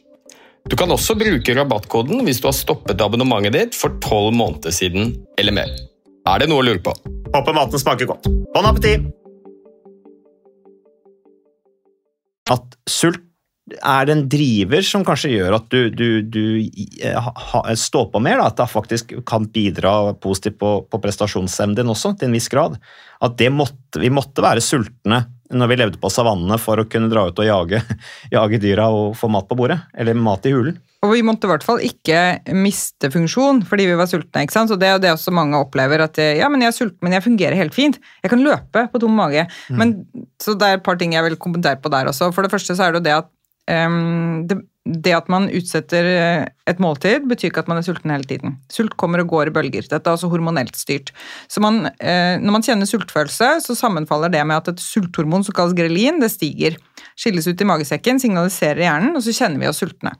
Du kan også bruke rabattkoden hvis du har stoppet abonnementet ditt for tolv måneder siden eller mer. Er det noe å lure på? Håper maten smaker godt. Bon appétit! At sult er det en driver som kanskje gjør at du, du, du eh, ha, står på mer? Da, at det faktisk kan bidra positivt på, på prestasjonsevnen din også, til en viss grad? At det måtte, vi måtte være sultne når vi levde på savannene for å kunne dra ut og jage, jage dyra og få mat på bordet? Eller mat i hulen? Og vi måtte i hvert fall ikke miste funksjon fordi vi var sultne. ikke sant? Så Det er jo det også mange opplever. at ja, men jeg er sulten, men jeg fungerer helt fint. Jeg kan løpe på tom mage. Mm. Men, så det er et par ting jeg vil kommentere på der også. For det første så er det jo det at det, det at man utsetter eh, et måltid, betyr ikke at man er sulten hele tiden. Sult kommer og går i bølger. Dette er altså hormonelt styrt. Så man, eh, når man kjenner sultfølelse, så sammenfaller det med at et sulthormon som kalles grelin, det stiger. Skilles ut i magesekken, signaliserer hjernen, og så kjenner vi oss sultne.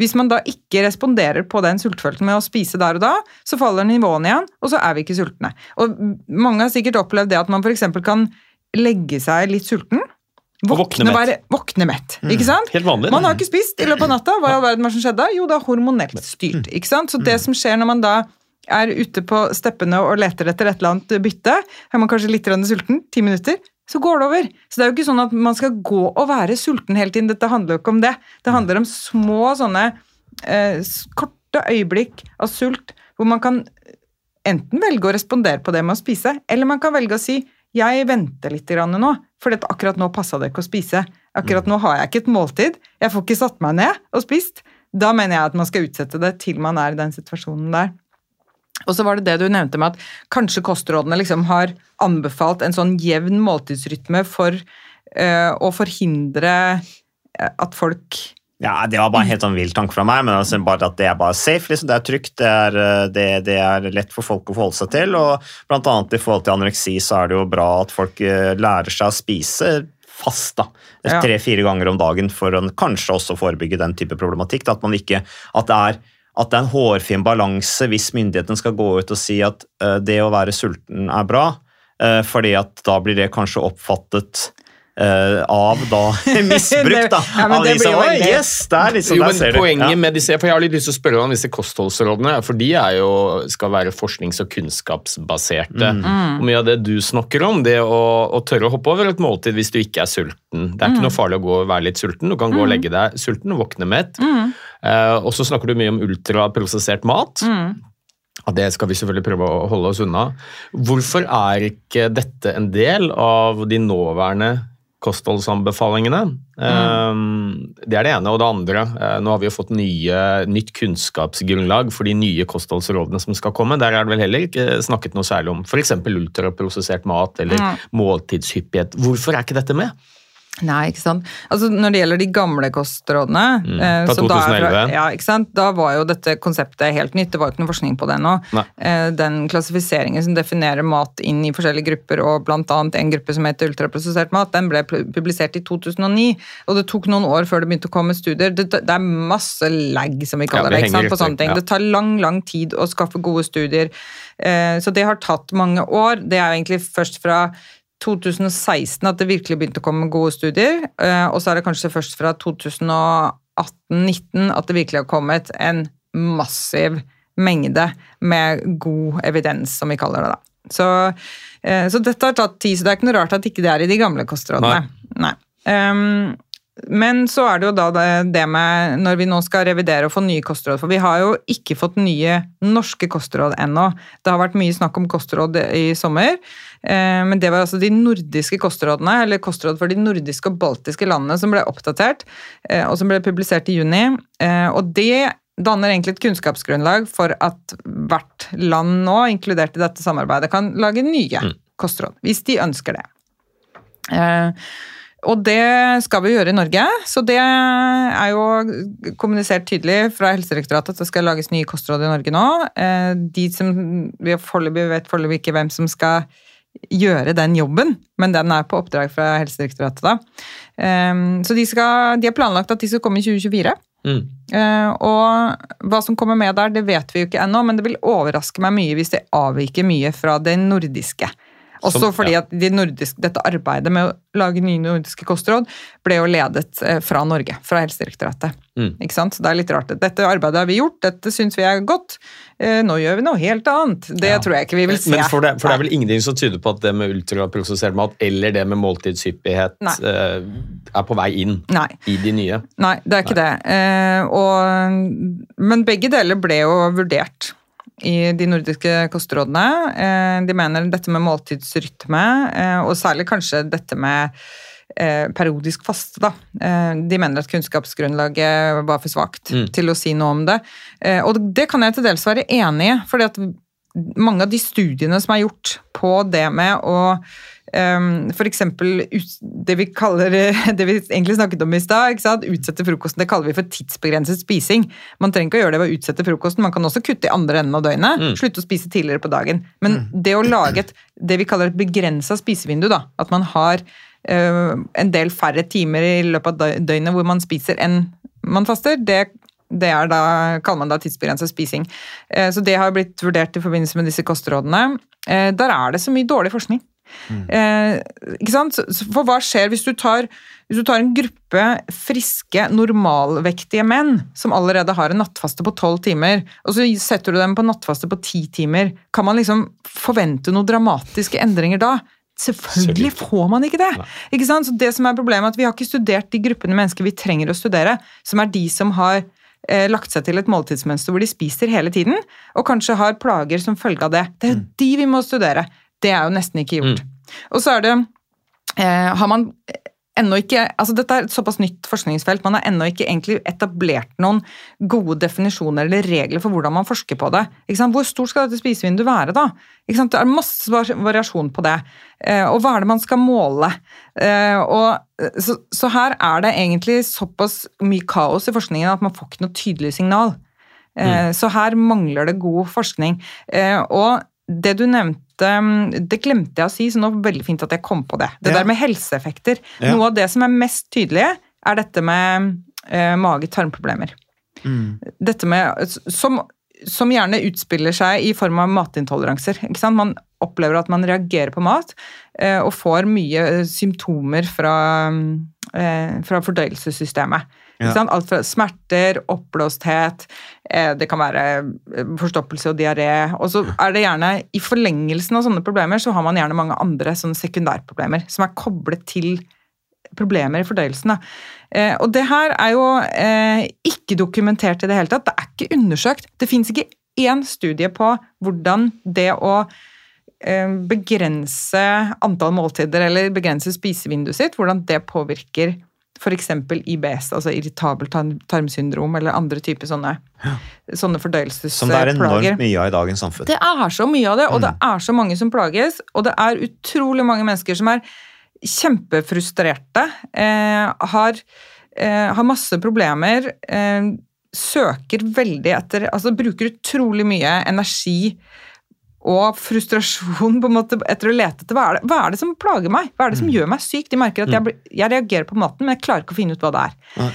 Hvis man da ikke responderer på den sultfølelsen med å spise der og da, så faller nivåene igjen, og så er vi ikke sultne. Og mange har sikkert opplevd det at man f.eks. kan legge seg litt sulten. Våkne være- våkne mett, ikke sant? Helt vanlig. Man har ikke spist i løpet av natta. Hva i all verden som skjedde? Jo, det er hormonelt styrt. ikke sant? Så det som skjer når man da er ute på steppene og leter etter et eller annet bytte, er man kanskje litt sulten, ti minutter, så går det over. Så det er jo ikke sånn at man skal gå og være sulten hele tiden. Dette handler jo ikke om det. Det handler om små sånne eh, korte øyeblikk av sult, hvor man kan enten velge å respondere på det med å spise, eller man kan velge å si jeg venter litt grann nå, for akkurat nå passa det ikke å spise. Akkurat nå har jeg ikke et måltid. Jeg får ikke satt meg ned og spist. Da mener jeg at man skal utsette det til man er i den situasjonen der. Og så var det det du nevnte med at kanskje kostrådene liksom har anbefalt en sånn jevn måltidsrytme for øh, å forhindre eh, at folk Ja, Det var bare en helt sånn vill tanke fra meg, men altså bare at det er bare safe. Liksom. Det er trygt, det er, eh, det, det er lett for folk å forholde seg til. og blant annet I forhold til anoreksi så er det jo bra at folk eh, lærer seg å spise fast. da, Tre-fire ganger om dagen for å kanskje også forebygge den type problematikk. Da, at, man ikke, at, det er, at det er en hårfin balanse hvis myndighetene skal gå ut og si at eh, det å være sulten er bra, fordi at da blir det kanskje oppfattet eh, av da misbruk, da. Ja, men av det de som, blir jo «Oi, veldig- yes, der, liksom, jo, der men ser du. poenget Ja. med disse, for Jeg har litt lyst til å spørre om disse kostholdsrådene, for de er jo, skal være forsknings- og kunnskapsbaserte. Og Mye av det du snakker om, det å, å tørre å hoppe over et måltid hvis du ikke er sulten. Det er ikke noe farlig å gå og være litt sulten. Du kan gå og legge deg sulten og våkne mett. Eh, og så snakker du mye om ultraprosessert mat. Ja, det skal vi selvfølgelig prøve å holde oss unna. Hvorfor er ikke dette en del av de nåværende kostholdsanbefalingene? Mm. Det er det ene. Og det andre, eh, nå har vi jo fått nye, nytt kunnskapsgrunnlag for de nye kostholdsrådene som skal komme. Der er det vel heller ikke snakket noe særlig om f.eks. ultraprosessert mat eller måltidshyppighet. Hvorfor er ikke dette med? Nei, ikke sant. Altså, når det gjelder de gamle kostrådene eh, fra da 2011. ja, ikke sant? Da var jo dette konseptet helt nytt. Det var jo ikke noe forskning på det ennå. Eh, den klassifiseringen som definerer mat inn i forskjellige grupper, og bl.a. en gruppe som heter ultraprosessert mat, den ble publisert i 2009. Og det tok noen år før det begynte å komme studier. Det, det er masse lag, som vi kaller Ja, det, ikke sant? på sånne ting. ja. Det tar lang, lang tid å skaffe gode studier. Eh, Så det har tatt mange år. Det er jo egentlig først fra 2016 at det virkelig begynte å komme gode studier. eh, Og så er det kanskje først fra 2018-19 at det virkelig har kommet en massiv mengde med god evidens, som vi kaller det da. Så, eh, så dette har tatt tid, så det er ikke noe rart at ikke det er i de gamle kostrådene. Nei. Ehm, men så er det jo da det, med når vi nå skal revidere og få nye kostråd, for vi har jo ikke fått nye norske kostråd ennå. Det har vært mye snakk om kostråd i sommer, men det var altså de nordiske kostrådene, eller kostråd for de nordiske og baltiske landene som ble oppdatert, eh, og som ble publisert i juni. Eh, Og det danner egentlig et kunnskapsgrunnlag for at hvert land nå, inkludert i dette samarbeidet, kan lage nye kostråd, hvis de ønsker det. Eh, og det skal vi gjøre i Norge, så det er jo kommunisert tydelig fra Helsedirektoratet at det skal lages nye kostråd i Norge nå. Eh, De som, vi foreløpig vet foreløpig ikke hvem som skal gjøre den jobben, men den er på oppdrag fra Helsedirektoratet. da. Eh, Så de, skal, de har planlagt at de skal komme i 2024. Mm. Eh, og hva som kommer med der, det vet vi jo ikke ennå, men det vil overraske meg mye hvis det avviker mye fra det nordiske. Også Som- fordi ja. at de nordiske, dette arbeidet med å lage nye nordiske kostråd ble jo ledet eh, fra Norge, fra Helsedirektoratet. Mm. Ikke sant? Så det er litt rart. Dette arbeidet har vi gjort, dette syns vi er godt. Eh, nå gjør vi noe helt annet. Det Ja. tror jeg ikke vi vil se. Men for det, for det er vel ingenting som tyder på at det med ultraprosessert mat eller det med måltidshyppighet Nei. eh, er på vei inn Nei. i de nye. Nei, det er ikke det. Eh, og, men begge deler ble jo vurdert i de nordiske kostrådene. Eh, de mener dette med måltidsrytme, eh, og særlig kanskje dette med eh, periodisk faste. Da. De mener at kunnskapsgrunnlaget var for svakt Mm. til å si noe om det. Og det kan jeg til dels være enig i, fordi at mange av de studiene som er gjort på det med å Um, for eksempel det vi kaller det vi egentlig snakket om i stad. Utsette frokosten. Det kaller vi for tidsbegrenset spising. Man trenger ikke å gjøre det ved å utsette frokosten, man kan også kutte i andre enden av døgnet. Slutte å spise tidligere på dagen. Men det å lage et, det vi kaller et begrensa spisevindu, da, at man har uh, en del færre timer i løpet av døgnet hvor man spiser enn man faster, det det er da, kaller man da tidsbegrenset spising. Eh, Så det har blitt vurdert i forbindelse med disse kostrådene. Eh, Der er det så mye dårlig forskning. Eh, ikke sant? For hva skjer hvis du tar, hvis du tar en gruppe friske, normalvektige menn som allerede har en nattfaste på tolv timer, og så setter du dem på nattfaste på ti timer, kan man liksom forvente noen dramatiske endringer da? Selvfølgelig får man ikke det! Ikke sant? Så det som er problemet er at Vi har ikke studert de gruppene mennesker vi trenger å studere, som er de som har eh, lagt seg til et måltidsmønster hvor de spiser hele tiden, og kanskje har plager som følge av det. Det er jo de vi må studere. Det er jo nesten ikke gjort. Og så er det eh, Har man ennå ikke altså Dette er et såpass nytt forskningsfelt. Man har ennå ikke egentlig etablert noen gode definisjoner eller regler for hvordan man forsker på det. Hvor stort skal dette spisevinduet være, da? Det er masse variasjon på det. Eh, og hva er det man skal måle? Eh, og, eh, så, så her er det egentlig såpass mye kaos i forskningen at man får ikke noe tydelig signal. Eh, Så her mangler det god forskning. Eh, Og det du nevnte, mm, det glemte jeg å si, så nå var det veldig fint at jeg kom på det. Det Ja. der med helseeffekter. Ja. Noe av det som er mest tydelige, er dette med eh, mage-tarmproblemer. Dette med, som, som gjerne utspiller seg i form av matintoleranser. Ikke sant? Man opplever at man reagerer på mat eh, og får mye eh, symptomer fra, eh, fra fordøyelsessystemet. Ja. Alt fra smerter, oppblåsthet, eh, det kan være eh, forstoppelse og diaré. Og så er det gjerne, i forlengelsen av sånne problemer, så har man gjerne mange andre sånne sekundærproblemer som er koblet til problemer i fordøyelsen. Eh, og det her er jo eh, ikke dokumentert i det hele tatt. Det er ikke undersøkt. Det fins ikke én studie på hvordan det å eh, begrense antall måltider eller begrense spisevinduet sitt, hvordan det påvirker f.eks. IBS, altså irritabelt tarmsyndrom, eller andre typer sånne, sånne Som det er enormt mye av i dagens samfunn. Det er så mye av det, og det er så mange som plages, og det er utrolig mange mennesker som er kjempefrustrerte, eh, har, eh, har masse problemer, eh, søker veldig etter Altså bruker utrolig mye energi og frustrasjon på en måte etter å lete etter hva er, det, hva er det som plager meg? Hva er det som gjør meg syk? De merker at jeg, jeg reagerer på maten, men jeg klarer ikke å finne ut hva det er. Nei.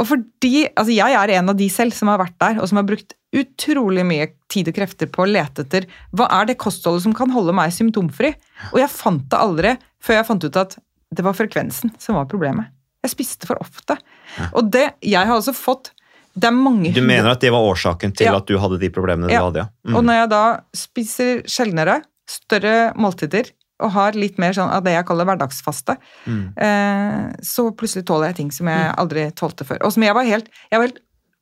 Og fordi, altså Jeg er en av de selv som har vært der, og som har brukt utrolig mye tid og krefter på å lete etter hva er det kostholdet som kan holde meg symptomfri. Og jeg fant det aldri før jeg fant ut at det var frekvensen som var problemet. Jeg spiste for ofte. Og det, jeg har også fått det er mange Du mener at det var årsaken til Ja. at du hadde de problemene du hadde? ja? Mm. Og når jeg da spiser sjeldnere, større måltider, og har litt mer sånn av det jeg kaller hverdagsfaste, Mm. eh, så plutselig tåler jeg ting som jeg aldri tålte før. Og som jeg var helt, jeg var helt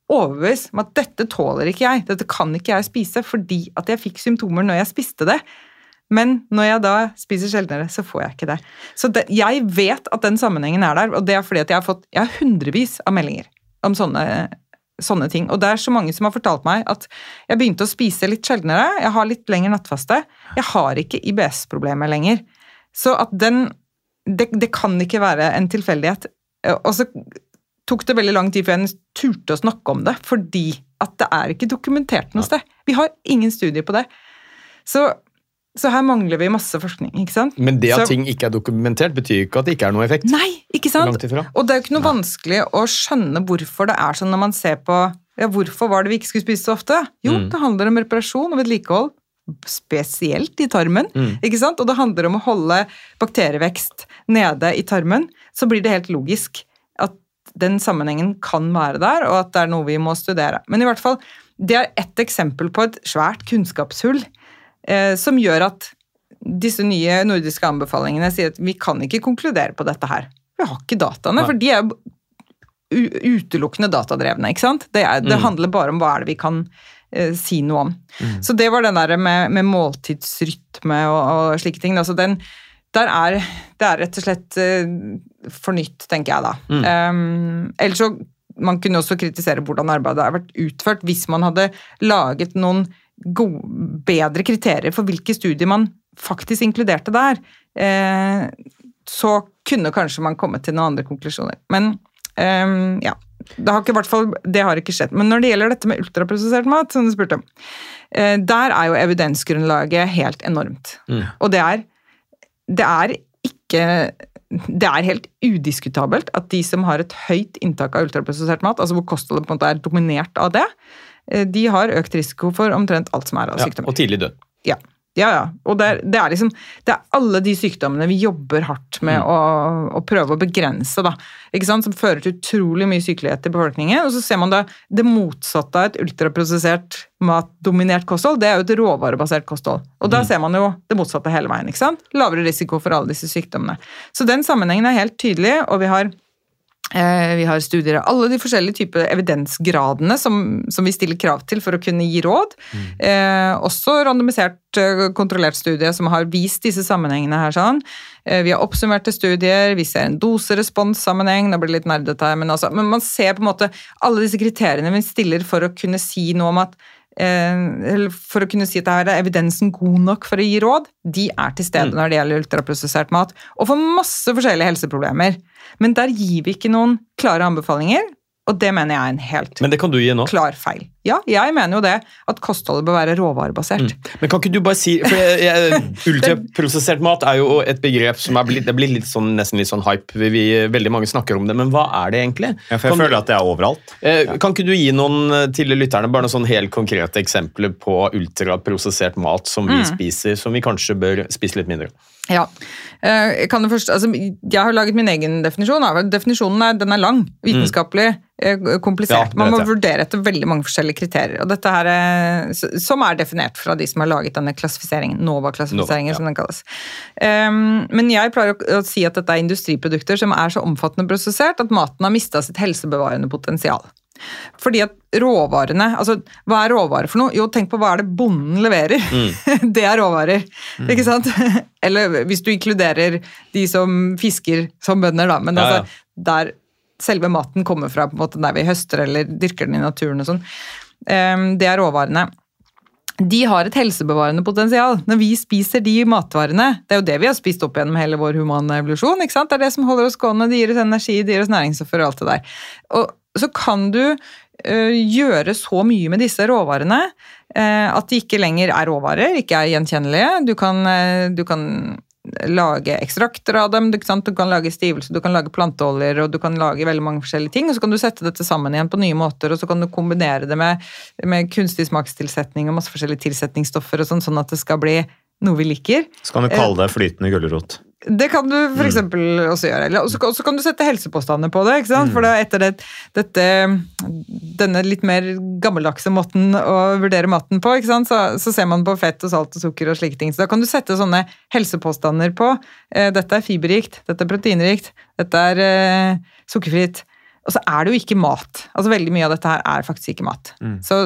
overbevist om at dette tåler ikke jeg, dette kan ikke jeg spise, fordi at jeg fikk symptomer når jeg spiste det. Men når jeg da spiser sjeldnere, så får jeg ikke det. Så det, jeg vet at den sammenhengen er der, og det er fordi at jeg har fått jeg har hundrevis av meldinger om sånne, sånne ting. Og det er så mange som har fortalt meg at jeg begynte å spise litt sjeldnere, jeg har litt lengre nattfaste, jeg har ikke IBS-problemer lenger. Så at den det, det kan ikke være en tilfeldighet. Og så tok det veldig lang tid før jeg turte å snakke om det, fordi at det er ikke dokumentert noe sted. Vi har ingen studier på det. Så, så her mangler vi masse forskning, ikke sant? Men det at Så- ting ikke er dokumentert, betyr ikke at det ikke er noe effekt. Nei, ikke sant? Og det er jo ikke noe vanskelig å skjønne hvorfor det er sånn når man ser på ja, Hvorfor var det vi ikke skulle spise så ofte? Jo, Mm. det handler om reparasjon og vedlikehold. spesielt i tarmen. ikke sant? Og det handler om å holde bakterievekst nede i tarmen. Så blir det helt logisk at den sammenhengen kan være der, og at det er noe vi må studere. Men i hvert fall, det er ett eksempel på et svært kunnskapshull som gjør at disse nye nordiske anbefalingene sier at vi kan ikke konkludere på dette her. Vi har ikke dataene, for de er utelukkende datadrevne. ikke sant? Det, er, det Mm. handler bare om hva er det vi kan eh, si noe om. Så det var den der med, med måltidsrytme og, og slike ting. Altså den, der er, det er rett og slett eh, for nytt, tenker jeg da. Um, ellers så man kunne også kritisere hvordan arbeidet har vært utført hvis man hadde laget noen gode, bedre kriterier for hvilke studier man faktisk inkluderte der. Eh, så kunne kanskje man kommet til noen andre konklusjoner. Men eh, ja, det har, ikke, fall, det har ikke skjedd. Men når det gjelder dette med ultraprosessert mat, som du spurte om, eh, der er jo evidensgrunnlaget helt enormt. Og det er, det er ikke det er helt udiskutabelt at de som har et høyt inntak av ultraprosessert mat, altså hvor kostholdet på en måte er dominert av det, de har økt risiko for omtrent alt som er av Ja, sykdommer. og tidlig død. Ja, ja. ja. Og det er, det er liksom Det er alle de sykdommene vi jobber hardt med å, å prøve å begrense, da. Ikke sant? Som fører til utrolig mye sykelighet i befolkningen. Og så ser man da det motsatte av et ultraprosessert matdominert kosthold. Det er jo et råvarebasert kosthold. Og da ser man jo det motsatte hele veien. ikke sant? Lavere risiko for alle disse sykdommene. Så den sammenhengen er helt tydelig, og vi har Eh, Vi har studier av alle de forskjellige typer evidensgradene som, som vi stiller krav til for å kunne gi råd. Eh, også randomisert, eh, kontrollert studie som har vist disse sammenhengene her. sånn. Eh, vi har oppsummerte studier, vi ser en dose-respons-sammenheng, det blir litt nerdete her, men, altså, men man ser på en måte alle disse kriteriene vi stiller for å kunne si noe om at eh, for å kunne si at her er evidensen god nok for å gi råd, de er til stede når det gjelder ultraprosessert mat. Og for masse forskjellige helseproblemer. Men der gir vi ikke noen klare anbefalinger, og det mener jeg er en helt Men det kan du gi nå. klar feil. Ja, jeg mener jo det, at kostholdet bør være råvarebasert. Men kan ikke du bare si for jeg, jeg, Ultraprosessert mat er jo et begrep som er blitt, det blir litt sånn, nesten litt sånn hype. Vi, vi, veldig mange snakker om det, men hva er det egentlig? Ja, for jeg Kan- føler at det er overalt. Eh, Kan ikke du gi noen eh, til lytterne bare noen sånn helt konkrete eksempler på ultraprosessert mat som Mm. vi spiser, som vi kanskje bør spise litt mindre? Ja. Eh, først, altså, jeg har laget min egen definisjon. Definisjonen er, den er lang, vitenskapelig mm. komplisert. Ja, Man må vurdere etter veldig mange forskjellige kriterier. og dette her er, Som er definert fra de som har laget denne klassifiseringen. NOVA-klassifiseringen, Nova, ja. som den kalles. Um, men jeg pleier å, si at dette er industriprodukter som er så omfattende prosessert at maten har mista sitt helsebevarende potensial. Fordi at råvarene altså Hva er råvarer for noe? Jo, tenk på hva er det bonden leverer. det er råvarer. Ikke sant? Eller hvis du inkluderer de som fisker som bønder, da. Men Ja, ja. altså, der selve maten kommer fra, på en måte der vi høster eller dyrker den i naturen og sånn. Um, det er råvarene. De har et helsebevarende potensial. Når vi spiser de matvarene, det er jo det vi har spist opp gjennom hele vår humane evolusjon, ikke sant? det er det som holder oss gående, det gir oss energi, det gir oss næringsstoffer og alt det der. Og så kan du ø, gjøre så mye med disse råvarene eh, at de ikke lenger er råvarer, ikke er gjenkjennelige. Du kan, eh, du kan lage ekstrakter av dem, du, du kan lage stivelse, du kan lage planteoljer, og du kan lage veldig mange forskjellige ting, og så kan du sette dette sammen igjen på nye måter, og så kan du kombinere det med, med kunstig smakstilsetning og masse forskjellige tilsetningsstoffer, og sånn, sånn at det skal bli noe vi liker. Så kan du kalle det flytende gulrot. Det kan du for eksempel også gjøre. Og også kan du sette helsepåstander på det. ikke sant? For da etter det, dette, denne litt mer gammeldagse måten å vurdere maten på, ikke sant? Så, så ser man på fett og salt og sukker og slike ting. Så da kan du sette sånne helsepåstander på. Eh, dette er fiberrikt, dette er proteinrikt, dette er eh, sukkerfritt. Og så er det jo ikke mat. Altså Veldig mye av dette her er faktisk ikke mat. Så,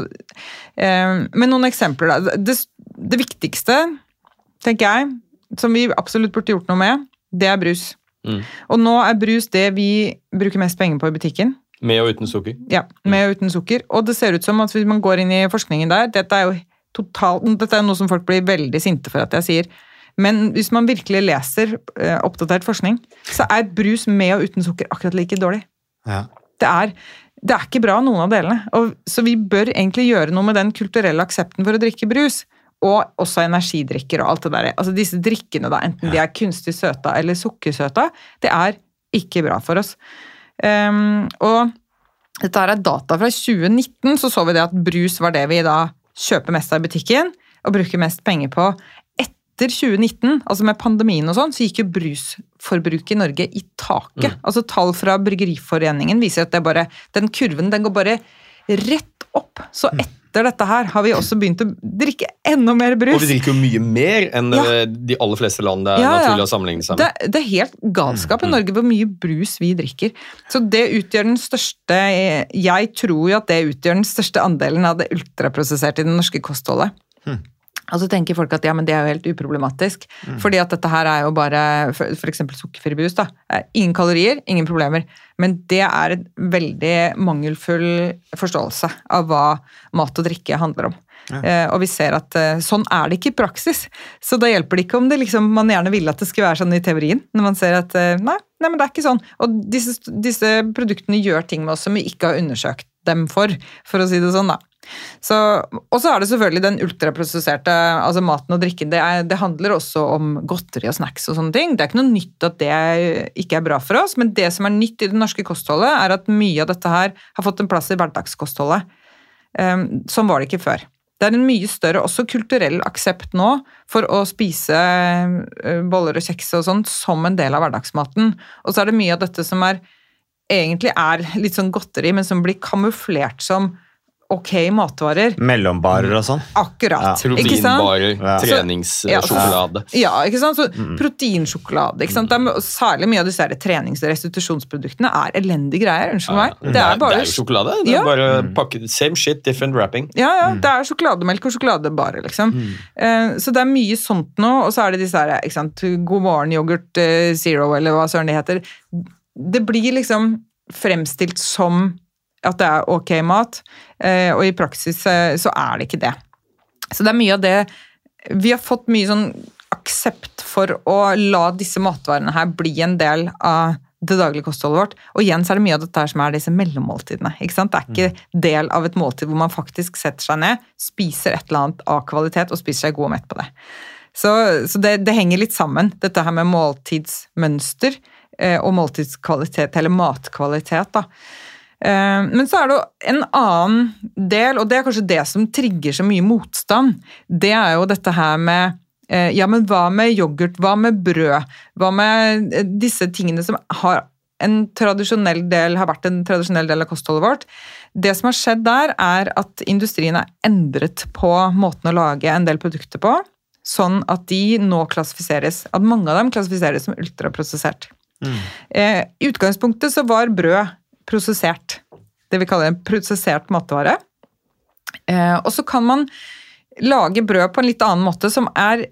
eh, men noen eksempler, da. Det, det viktigste, tenker jeg, som vi absolutt burde gjort noe med, det er brus. Mm. Og nå er brus det vi bruker mest penger på i butikken. Med og uten sukker. Ja, Med og uten sukker. Og det ser ut som at hvis man går inn i forskningen der Dette er jo totalt, dette er noe som folk blir veldig sinte for at jeg sier. Men hvis man virkelig leser eh, oppdatert forskning, så er brus med og uten sukker akkurat like dårlig. Ja. Det er, det er ikke bra, noen av delene. Og, så vi bør egentlig gjøre noe med den kulturelle aksepten for å drikke brus. Og også energidrikker og alt det der. Altså disse drikkene, da, enten de er kunstig søta eller sukkersøta, det er ikke bra for oss. Um, og dette her er data fra 2019, så så vi det at brus var det vi da kjøper mest av i butikken. og bruker mest penger på. Etter 2019, altså med pandemien og sånn, så gikk jo brusforbruket i Norge i taket. Altså Tall fra Bryggeriforeningen viser at det bare, den kurven den går bare rett opp. Så etter dette her har vi også begynt å drikke enda mer brus. Og vi drikker jo mye mer enn Ja. eh, de aller fleste land det er Ja, ja. naturlig å sammenligne seg med. Det, det er helt galskap i Norge hvor mye brus vi drikker. Så det utgjør den største Jeg tror jo at det utgjør den største andelen av det ultraprosesserte i det norske kostholdet. Og så tenker folk at ja, men det er jo helt uproblematisk. Fordi at dette her er jo bare f.eks. sukkerfri brus. da. Eh, Ingen kalorier, ingen problemer. Men det er en veldig mangelfull forståelse av hva mat og drikke handler om. Eh, og vi ser at eh, sånn er det ikke i praksis. Så da hjelper det ikke om det liksom, man gjerne ville at det skulle være sånn i teorien. Når man ser at eh, nei, nei, men det er ikke sånn. Og disse, disse produktene gjør ting med oss som vi ikke har undersøkt dem for, for å si det sånn, da. Og så er det selvfølgelig den ultraprosesserte altså maten og drikken. Det, er, det handler også om godteri og snacks og sånne ting. Det er ikke noe nytt at det ikke er bra for oss, men det som er nytt i det norske kostholdet, er at mye av dette her har fått en plass i hverdagskostholdet. Um, sånn var det ikke før. Det er en mye større, også kulturell aksept nå, for å spise eh, boller og kjeks og sånt som en del av hverdagsmaten. Og så er det mye av dette som er egentlig er litt sånn godteri, men som blir kamuflert som ok matvarer. Mellombarer og sånn. Akkurat. Ja. Proteinbarer, Ja. Treningssjokolade. Ja, ikke sant? Så Proteinsjokolade. ikke sant? Det er, særlig mye av disse her trenings- og restitusjonsproduktene er elendige greier. Unnskyld meg. Det Det er, bare det er jo sjokolade. Det er Ja. bare pakket, Same shit, different wrapping. Ja, ja, det er sjokolademelk og sjokoladebarer, liksom. Eh, Så det er mye sånt nå, og så er det disse her, ikke sant, God morgen yoghurt eh, zero, eller hva søren det heter. Det blir liksom fremstilt som at det er ok mat, og i praksis eh, så er det ikke det. Så det er mye av det Vi har fått mye sånn aksept for å la disse matvarene her bli en del av det daglige kostholdet vårt. Og igjen så er det mye av dette her som er disse mellommåltidene. ikke sant? Det er ikke del av et måltid hvor man faktisk setter seg ned, spiser et eller annet av kvalitet og spiser seg god og mett på det. Så, så det, det henger litt sammen, dette her med måltidsmønster eh, og måltidskvalitet, eller matkvalitet. da. Eh, Men så er det jo en annen del, og det er kanskje det som trigger så mye motstand. Det er jo dette her med eh, Ja, men hva med yoghurt? Hva med brød? Hva med eh, disse tingene som har en tradisjonell del, har vært en tradisjonell del av kostholdet vårt? Det som har skjedd der, er at industrien har endret på måten å lage en del produkter på, sånn at de nå klassifiseres, at mange av dem klassifiseres som ultraprosessert. Eh, I utgangspunktet så var brød prosessert. Det vi kaller en prosessert matvare. Eh, og så kan man lage brød på en litt annen måte som er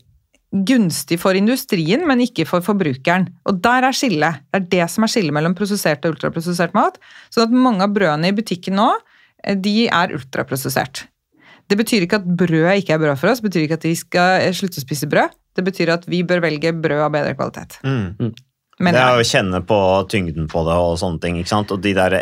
gunstig for industrien, men ikke for forbrukeren. Og der er skillet. Det er det som er skillet mellom prosessert og ultraprosessert mat. Sånn at mange av brødene i butikken nå, eh, de er ultraprosessert. Det betyr ikke at brød ikke er bra for oss, det betyr ikke at vi skal eh, slutte å spise brød. Det betyr at vi bør velge brød av bedre kvalitet. Mm. Men det er å kjenne på tyngden på det og sånne ting. ikke sant? Og de der,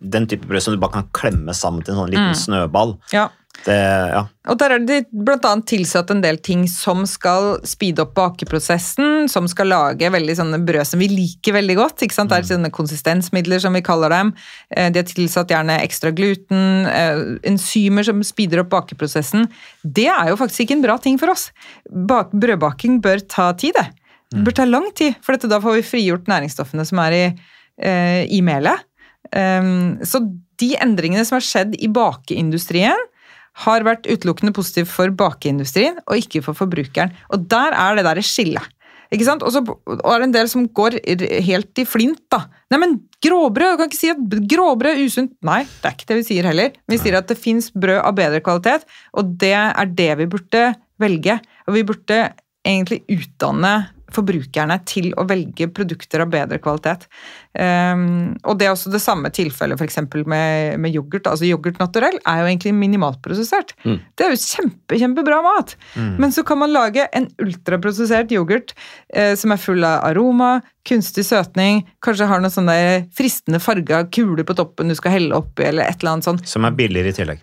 den type brød som du bare kan klemme sammen til en sånn liten Mm. snøball. Ja. Det, ja. Og der er det annet tilsatt en del ting som skal speede opp bakeprosessen, som skal lage veldig sånne brød som vi liker veldig godt. ikke sant? Det er sånne konsistensmidler, som vi kaller dem. Eh, De har tilsatt gjerne ekstra gluten, eh, enzymer som speeder opp bakeprosessen. Det er jo faktisk ikke en bra ting for oss. Bak brødbaking bør ta tid, det. Det bør ta lang tid, for dette, da får vi frigjort næringsstoffene som er i, eh, i melet. Um, så de endringene som har skjedd i bakeindustrien, har vært utelukkende positive for bakeindustrien og ikke for forbrukeren. Og der er det der skillet. Ikke sant? Og så og er det en del som går helt i flint, da. Nei, men gråbrød! Du kan ikke si at gråbrød er usunt. Nei, det er ikke det vi sier heller. Vi sier at det fins brød av bedre kvalitet, og det er det vi burde velge. Og vi burde egentlig utdanne forbrukerne til å velge produkter av bedre kvalitet. Um, og det er også det samme tilfellet f.eks. Med, med yoghurt. Altså Yoghurt naturell er jo egentlig minimalt prosessert. Mm. Det er jo kjempe, kjempebra mat. Men så kan man lage en ultraprosessert yoghurt eh, som er full av aroma, kunstig søtning, kanskje har noen sånne fristende farga kuler på toppen du skal helle oppi, eller et eller annet sånt. Som er billigere i tillegg.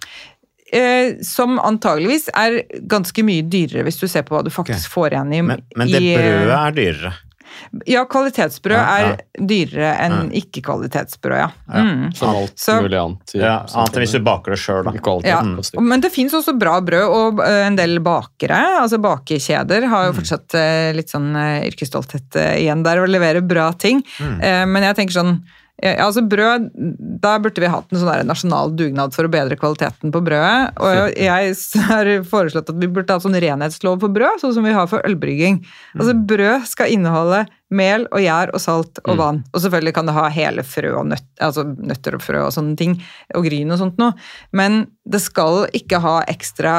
Eh, som antageligvis er ganske mye dyrere, hvis du ser på hva du faktisk får igjen i Men, men det i, eh, brødet er dyrere. Ja, kvalitetsbrød Ja, ja. er dyrere enn ikke-kvalitetsbrød, ja. Mm. Som alt Så- mulig annet. Ja. Annet enn hvis du baker det sjøl, da. Kvalitet Ja. Men det fins også bra brød, og eh, en del bakere, altså bakekjeder, har jo fortsatt eh, litt sånn yrkesstolthet igjen der og leverer bra ting. Mm. Men jeg tenker sånn eh, Altså brød, Der burde vi hatt en sånn der nasjonal dugnad for å bedre kvaliteten på brødet. Og jeg har foreslått at vi burde ha sånn renhetslov for brød, sånn som vi har for ølbrygging. Altså Brød skal inneholde mel og gjær og salt og vann. Og selvfølgelig kan det ha hele frø og nøtt, altså nøtter og frø og sånne ting, og gryn og sånt noe. Men det skal ikke ha ekstra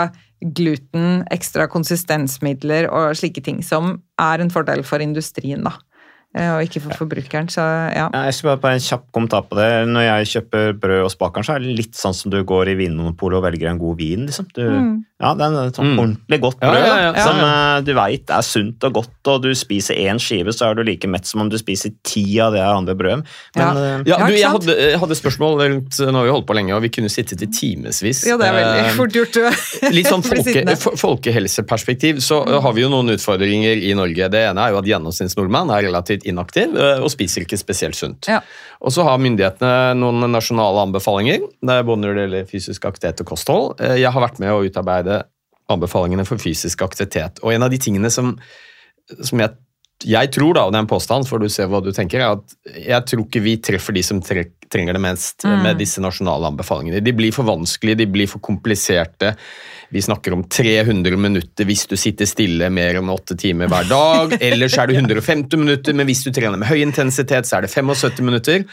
gluten, ekstra konsistensmidler og slike ting som er en fordel for industrien, da. Eh, Og ikke for forbrukeren, så ja. Jeg skal bare på en kjapp kommentar på det. Når jeg kjøper brød hos bakeren, så er det litt sånn som du går i Vinmonopolet og velger en god vin. liksom. Du, Ja, Det er sånn Mm. ordentlig godt brød ja, ja, ja, som ja. eh, du veit er sunt og godt, og du spiser én skive, så er du like mett som om du spiser ti av det andre brødet. Men Ja. Ja, Ja, du, jeg hadde, jeg hadde spørsmål rundt Nå har vi holdt på lenge, og vi kunne sittet i timevis. Ja, det er veldig Eh, fort gjort. Litt sånn folke, folkehelseperspektiv så uh, har vi jo noen utfordringer i Norge. Det ene er jo at gjennomsnittsnordmann er relativt inaktiv uh, og spiser ikke spesielt sunt. Ja. Og så har myndighetene noen nasjonale anbefalinger, er både når det gjelder fysisk aktivitet og kosthold. Uh, Jeg har vært med å utarbeide anbefalingene for fysisk aktivitet. Og en av de tingene som, som jeg, jeg tror, da, og det er en påstand, for du ser hva du tenker, er at jeg tror ikke vi treffer de som tre, trenger det mest mm. med disse nasjonale anbefalingene. De blir for vanskelige, de blir for kompliserte. Vi snakker om 300 minutter hvis du sitter stille mer enn 8 timer hver dag. Ellers er det 150 minutter, men hvis du trener med høy intensitet, så er det 75 minutter.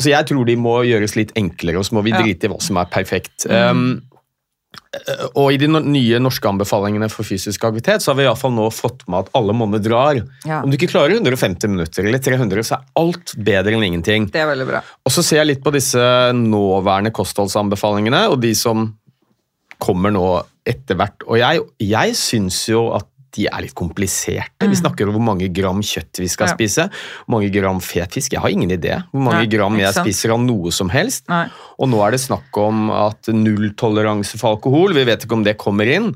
Så jeg tror de må gjøres litt enklere, og så må vi drite i hva som er perfekt. Um, og i de nye norske anbefalingene for fysisk aktivitet, så har vi i hvert fall nå fått med at alle monner drar. Ja. Om du ikke klarer 150 minutter eller 300, så er alt bedre enn ingenting. Det er veldig bra. Og så ser jeg litt på disse nåværende kostholdsanbefalingene, og de som kommer nå etter hvert. Og jeg, jeg syns jo at de er litt kompliserte. Vi snakker om hvor mange gram kjøtt vi skal Mm. Ja. spise. Hvor mange gram fet fisk. Jeg har ingen idé hvor mange Nei, gram jeg spiser av noe som helst. Nei. Og nå er det snakk om at nulltoleranse for alkohol, vi vet ikke om det kommer inn.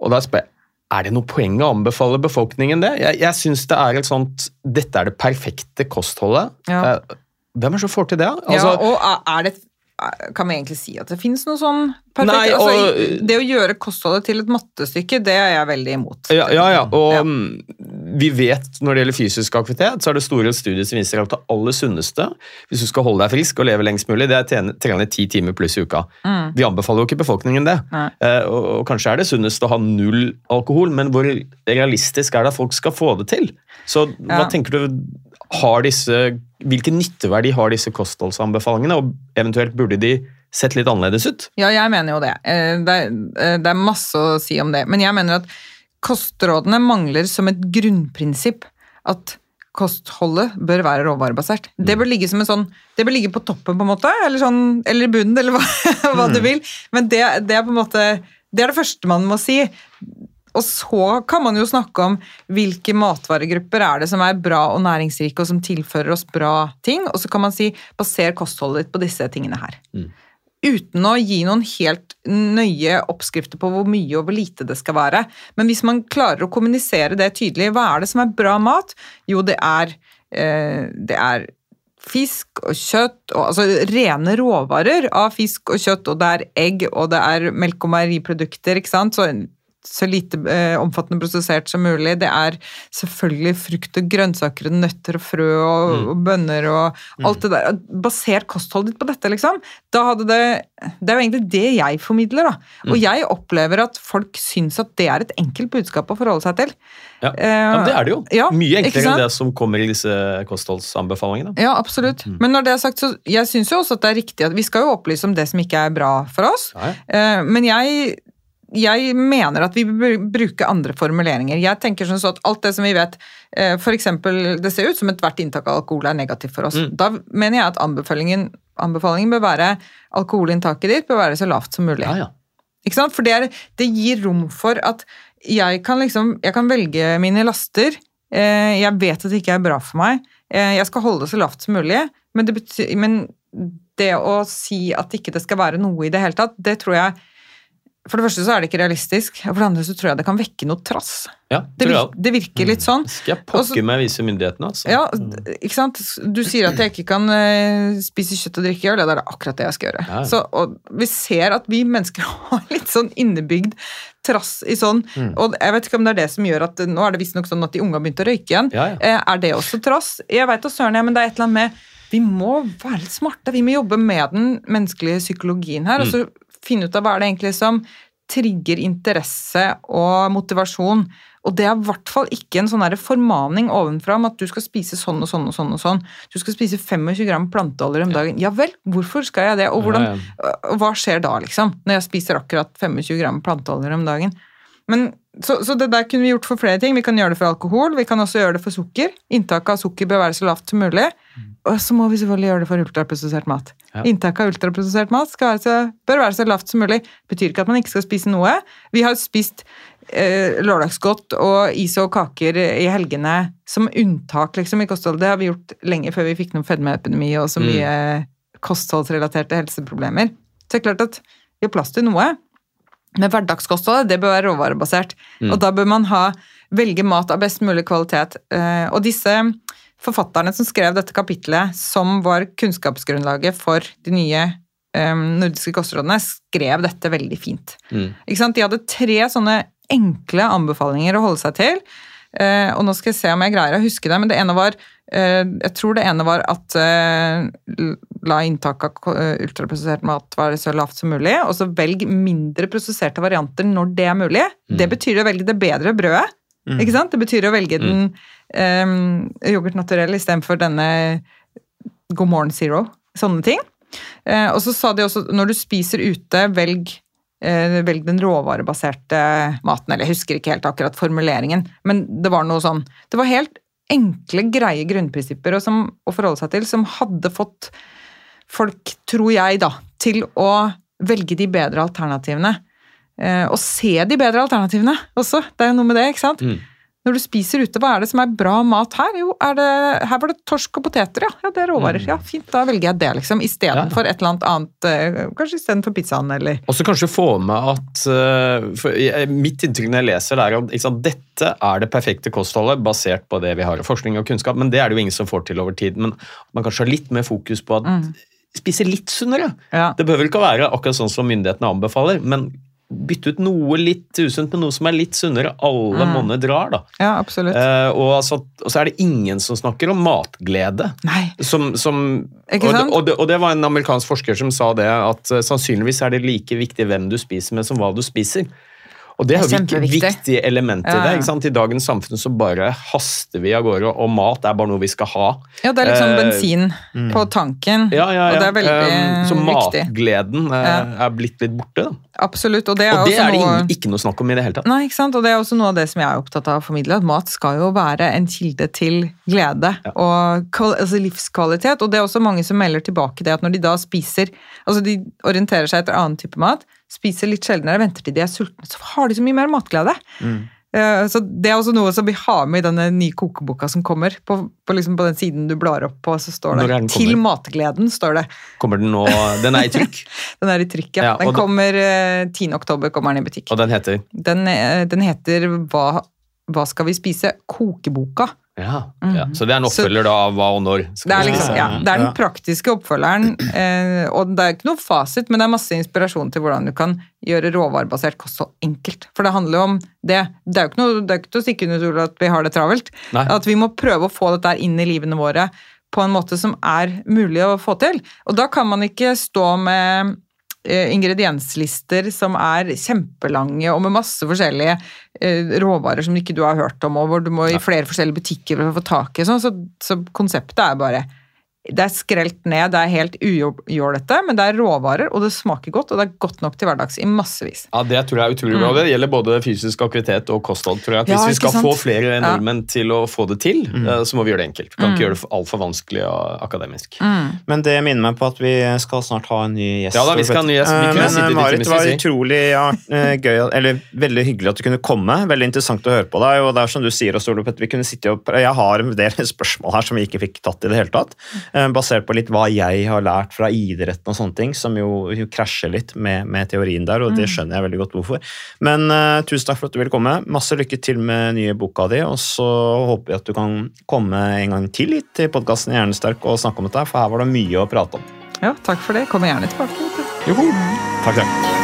Og da spør jeg, er det noe poeng å anbefale befolkningen det? Jeg, jeg syns det er et sånt Dette er det perfekte kostholdet. Ja. Eh, Hvem er det som får til det? ja, Altså, og er- er det kan vi egentlig si at det finnes noe sånn perfekt Nei, altså, Det å gjøre kostholdet til et mattestykke, det er jeg veldig imot. Ja, ja, ja. og Ja. mm, vi vet når det gjelder fysisk aktivitet, så er det store studier som viser at det aller sunneste, hvis du skal holde deg frisk og leve lengst mulig, det er å trene- ti timer pluss i uka. Vi anbefaler jo ikke befolkningen det. Mm. Eh, og, og kanskje er det sunnest å ha null alkohol, men hvor realistisk er det at folk skal få det til? Så hva tenker du disse, Hvilken nytteverdi har disse kostholdsanbefalingene, og eventuelt burde de sett litt annerledes ut? Ja, jeg mener jo det. Eh, Det er, eh, det er masse å si om det. Men jeg mener at kostrådene mangler som et grunnprinsipp at kostholdet bør være råvarebasert. Det bør ligge som en sånn, det bør ligge på toppen, på en måte, eller, sånn, eller i bunnen, eller hva, hva du vil. Men det, det er på en måte det er det første man må si. Og så kan man jo snakke om hvilke matvaregrupper er det som er bra og næringsrike, og som tilfører oss bra ting. Og så kan man si baser kostholdet ditt på disse tingene her. Uten å gi noen helt nøye oppskrifter på hvor mye og hvor lite det skal være. Men hvis man klarer å kommunisere det tydelig, hva er det som er bra mat? Jo, det er, eh, det er fisk og kjøtt, og, altså rene råvarer av fisk og kjøtt, og det er egg, og det er melk og meieriprodukter, ikke sant? Så, så lite eh, omfattende prosessert som mulig. Det er selvfølgelig frukt og grønnsaker og nøtter og frø og, og bønner og alt det der. Basert kostholdet ditt på dette, liksom. Da hadde det Det er jo egentlig det jeg formidler, da. Og jeg opplever at folk syns at det er et enkelt budskap å forholde seg til. Ja, Eh, ja men det er det jo. ja, Mye enklere enn det som kommer i disse kostholdsanbefalingene. Ja, absolutt. Men når det er sagt, så jeg syns jo også at det er riktig at vi skal jo opplyse om det som ikke er bra for oss. Ja, Eh, Men jeg, jeg mener at vi bør bruke andre formuleringer. Jeg tenker sånn at alt det som vi vet F.eks. For eksempel, det ser ut som ethvert inntak av alkohol er negativt for oss. Mm. Da mener jeg at anbefalingen, anbefalingen bør være alkoholinntaket ditt bør være så lavt som mulig. Ja, ja. Ikke sant? For det, er, det gir rom for at jeg kan, liksom, jeg kan velge mine laster. Eh, Jeg vet at det ikke er bra for meg. Eh, Jeg skal holde det så lavt som mulig. Men det, betyr, men det å si at ikke det skal være noe i det hele tatt, det tror jeg For det første så er det ikke realistisk, og for det andre så tror jeg det kan vekke noe trass. Ja, Det, jeg. det virker litt sånn. Skal jeg Og pokker meg vise myndighetene, altså. Ja, ikke sant? Du sier at jeg ikke kan eh, spise kjøtt og drikke øl, ja, det er akkurat det jeg skal gjøre. Ja. Så, og vi ser at vi mennesker har litt sånn innebygd trass i sånn, Mm. og jeg vet ikke om det er det som gjør at nå er det visstnok sånn at de unge har begynt å røyke igjen. Ja. Eh, Er det også trass? Jeg veit da søren, jeg, men det er et eller annet med Vi må være litt smarte. Vi må jobbe med den menneskelige psykologien her, og Mm. så finne ut av hva er det egentlig som trigger interesse og motivasjon. Og det er i hvert fall ikke en sånn formaning ovenfra om at du skal spise sånn og sånn og sånn. og sånn. Du skal spise 25 gram planteolje om dagen. Ja vel, hvorfor skal jeg det? Og, hvordan, og hva skjer da, liksom? Når jeg spiser akkurat 25 gram planteolje om dagen. Men, så, så det der kunne vi gjort for flere ting. Vi kan gjøre det for alkohol, vi kan også gjøre det for sukker. Inntaket av sukker bør være så lavt som mulig. Og så må vi selvfølgelig gjøre det for ultraprosessert mat. Ja. Inntaket av ultraprosessert mat være så, bør være så lavt som mulig. Betyr ikke at man ikke skal spise noe. Vi har spist eh, lørdagsgodt og is og kaker i helgene som unntak liksom, i kostholdet. Det har vi gjort lenge før vi fikk noen fedmeepidemi og så Mm. mye kostholdsrelaterte helseproblemer. Så det er klart at vi har plass til noe. Men hverdagskostholdet det bør være råvarebasert. Mm. Og da bør man ha, velge mat av best mulig kvalitet. Eh, Og disse forfatterne som skrev dette kapitlet, som var kunnskapsgrunnlaget for de nye um, nordiske kostrådene, skrev dette veldig fint. Mm. Ikke sant? De hadde tre sånne enkle anbefalinger å holde seg til. Uh, og nå skal jeg se om jeg greier å huske det, men det ene var uh, Jeg tror det ene var at uh, la inntak av ultraprosessert mat være så lavt som mulig, og så velg mindre prosesserte varianter når det er mulig. Det betyr å velge det bedre brødet. Ikke sant? Det betyr å velge den um, yoghurt naturell istedenfor denne God morgen zero. Sånne ting. Uh, og så sa de også når du spiser ute, velg eh, Velg den råvarebaserte maten. Eller jeg husker ikke helt akkurat formuleringen, men det var noe sånn Det var helt enkle, greie grunnprinsipper og som, å forholde seg til, som hadde fått folk, tror jeg, da, til å velge de bedre alternativene. Eh, og se de bedre alternativene også. Det er jo noe med det, ikke sant? Mm. Når du spiser ute, hva er det som er bra mat her? Jo, er det, her var det torsk og poteter, ja. ja det er råvarer. Ja, fint, da velger jeg det, liksom. Istedenfor et eller annet annet. eh, Kanskje istedenfor pizzaen, eller Og så kanskje få med at eh, for Mitt inntrykk når jeg leser, det er at dette er det perfekte kostholdet basert på det vi har av forskning og kunnskap, men det er det jo ingen som får til over tid. Men man kanskje har litt mer fokus på at spise litt sunnere. Ja. Det behøver ikke å være akkurat sånn som myndighetene anbefaler, men bytte ut noe litt usunt med noe som er litt sunnere. Alle monner drar, da. Ja, absolutt. Eh, og, altså, og så er det ingen som snakker om matglede. Nei. Som, som, Ikke og, sant? det, og, det, og det var en amerikansk forsker som sa det, at eh, sannsynligvis er det like viktig hvem du spiser med, som hva du spiser. Og det er Det jo er viktige elementer i Ja, det. ja. ikke sant? I dagens samfunn så bare haster vi av gårde, og mat er bare noe vi skal ha. Ja, det er liksom Eh, bensin på tanken, Ja, ja, ja. og det er veldig um, så viktig. matgleden eh, er blitt litt borte. Da. Absolutt, og det er, Og det også er det noe... ikke noe snakk om i det hele tatt. Nei, ikke sant? Og det er også noe av det som jeg er opptatt av å formidle, at mat skal jo være en kilde til glede og altså livskvalitet. Og det er også mange som melder tilbake det at når de da spiser Altså de orienterer seg etter annen type mat, spiser litt sjeldnere, venter til de er sultne, så har de så mye mer matglede. Mm. Så Det er også noe som vi har med i denne nye kokeboka som kommer. På, på, liksom på den siden du blar opp på, så står det 'Til matgleden'. står det. Kommer den nå Den er i trykk, Den er i trykk, ja. Ja, Den kommer eh, 10. oktober kommer den i butikk. og den heter Den, eh, den heter hva, hva skal vi spise? Kokeboka. Ja, ja. Så det er en oppfølger da av hva og når. skal Det er, liksom, ja, det er den praktiske oppfølgeren, eh, og det er ikke noe fasit, men det er masse inspirasjon til hvordan du kan gjøre råvarebasert så enkelt. For det handler jo om det. Det er jo ikke, noe, det er ikke til å stikke under stol at vi har det travelt. Nei. At vi må prøve å få dette inn i livene våre på en måte som er mulig å få til. Og da kan man ikke stå med ingredienslister som er kjempelange og med masse forskjellige eh, råvarer som ikke du har hørt om, og hvor du må i flere forskjellige butikker for å få tak i. Sånn. Så, så konseptet er bare Det er skrelt ned, det er helt ujålete, men det er råvarer, og det smaker godt, og det er godt nok til hverdags i massevis. Ja, Det tror jeg er utrolig bra. Det gjelder både fysisk aktivitet og kosthold. tror jeg. At hvis Ja, vi skal sant? få flere Ja. nordmenn til å få det til, Mm. eh, så må vi gjøre det enkelt. Vi kan ikke gjøre det altfor vanskelig og akademisk. Mm. Men det minner meg på at vi skal snart ha en ny gjest. Ja da, vi skal ha en ny gjest. Vi Eh, kunne Men i Marit, det var utrolig ja, eh, gøy, eller veldig hyggelig at du kunne komme. Veldig interessant å høre på deg. og det er som du sier, Ole Petter, vi kunne sitte og, Jeg har en del spørsmål her som vi ikke fikk tatt i det hele tatt. Eh, basert på litt hva jeg har lært fra idretten og sånne ting, som jo, jo krasjer litt med, med teorien der, og det skjønner jeg veldig godt hvorfor. Men uh, tusen takk for at du ville komme. Masse lykke til med nye boka di, og så håper vi at du kan komme en gang til hit til podkasten Hjernesterk og snakke om dette, for her var det mye å prate om. Ja, takk for det. Kommer gjerne tilbake. Joho! Takk, takk.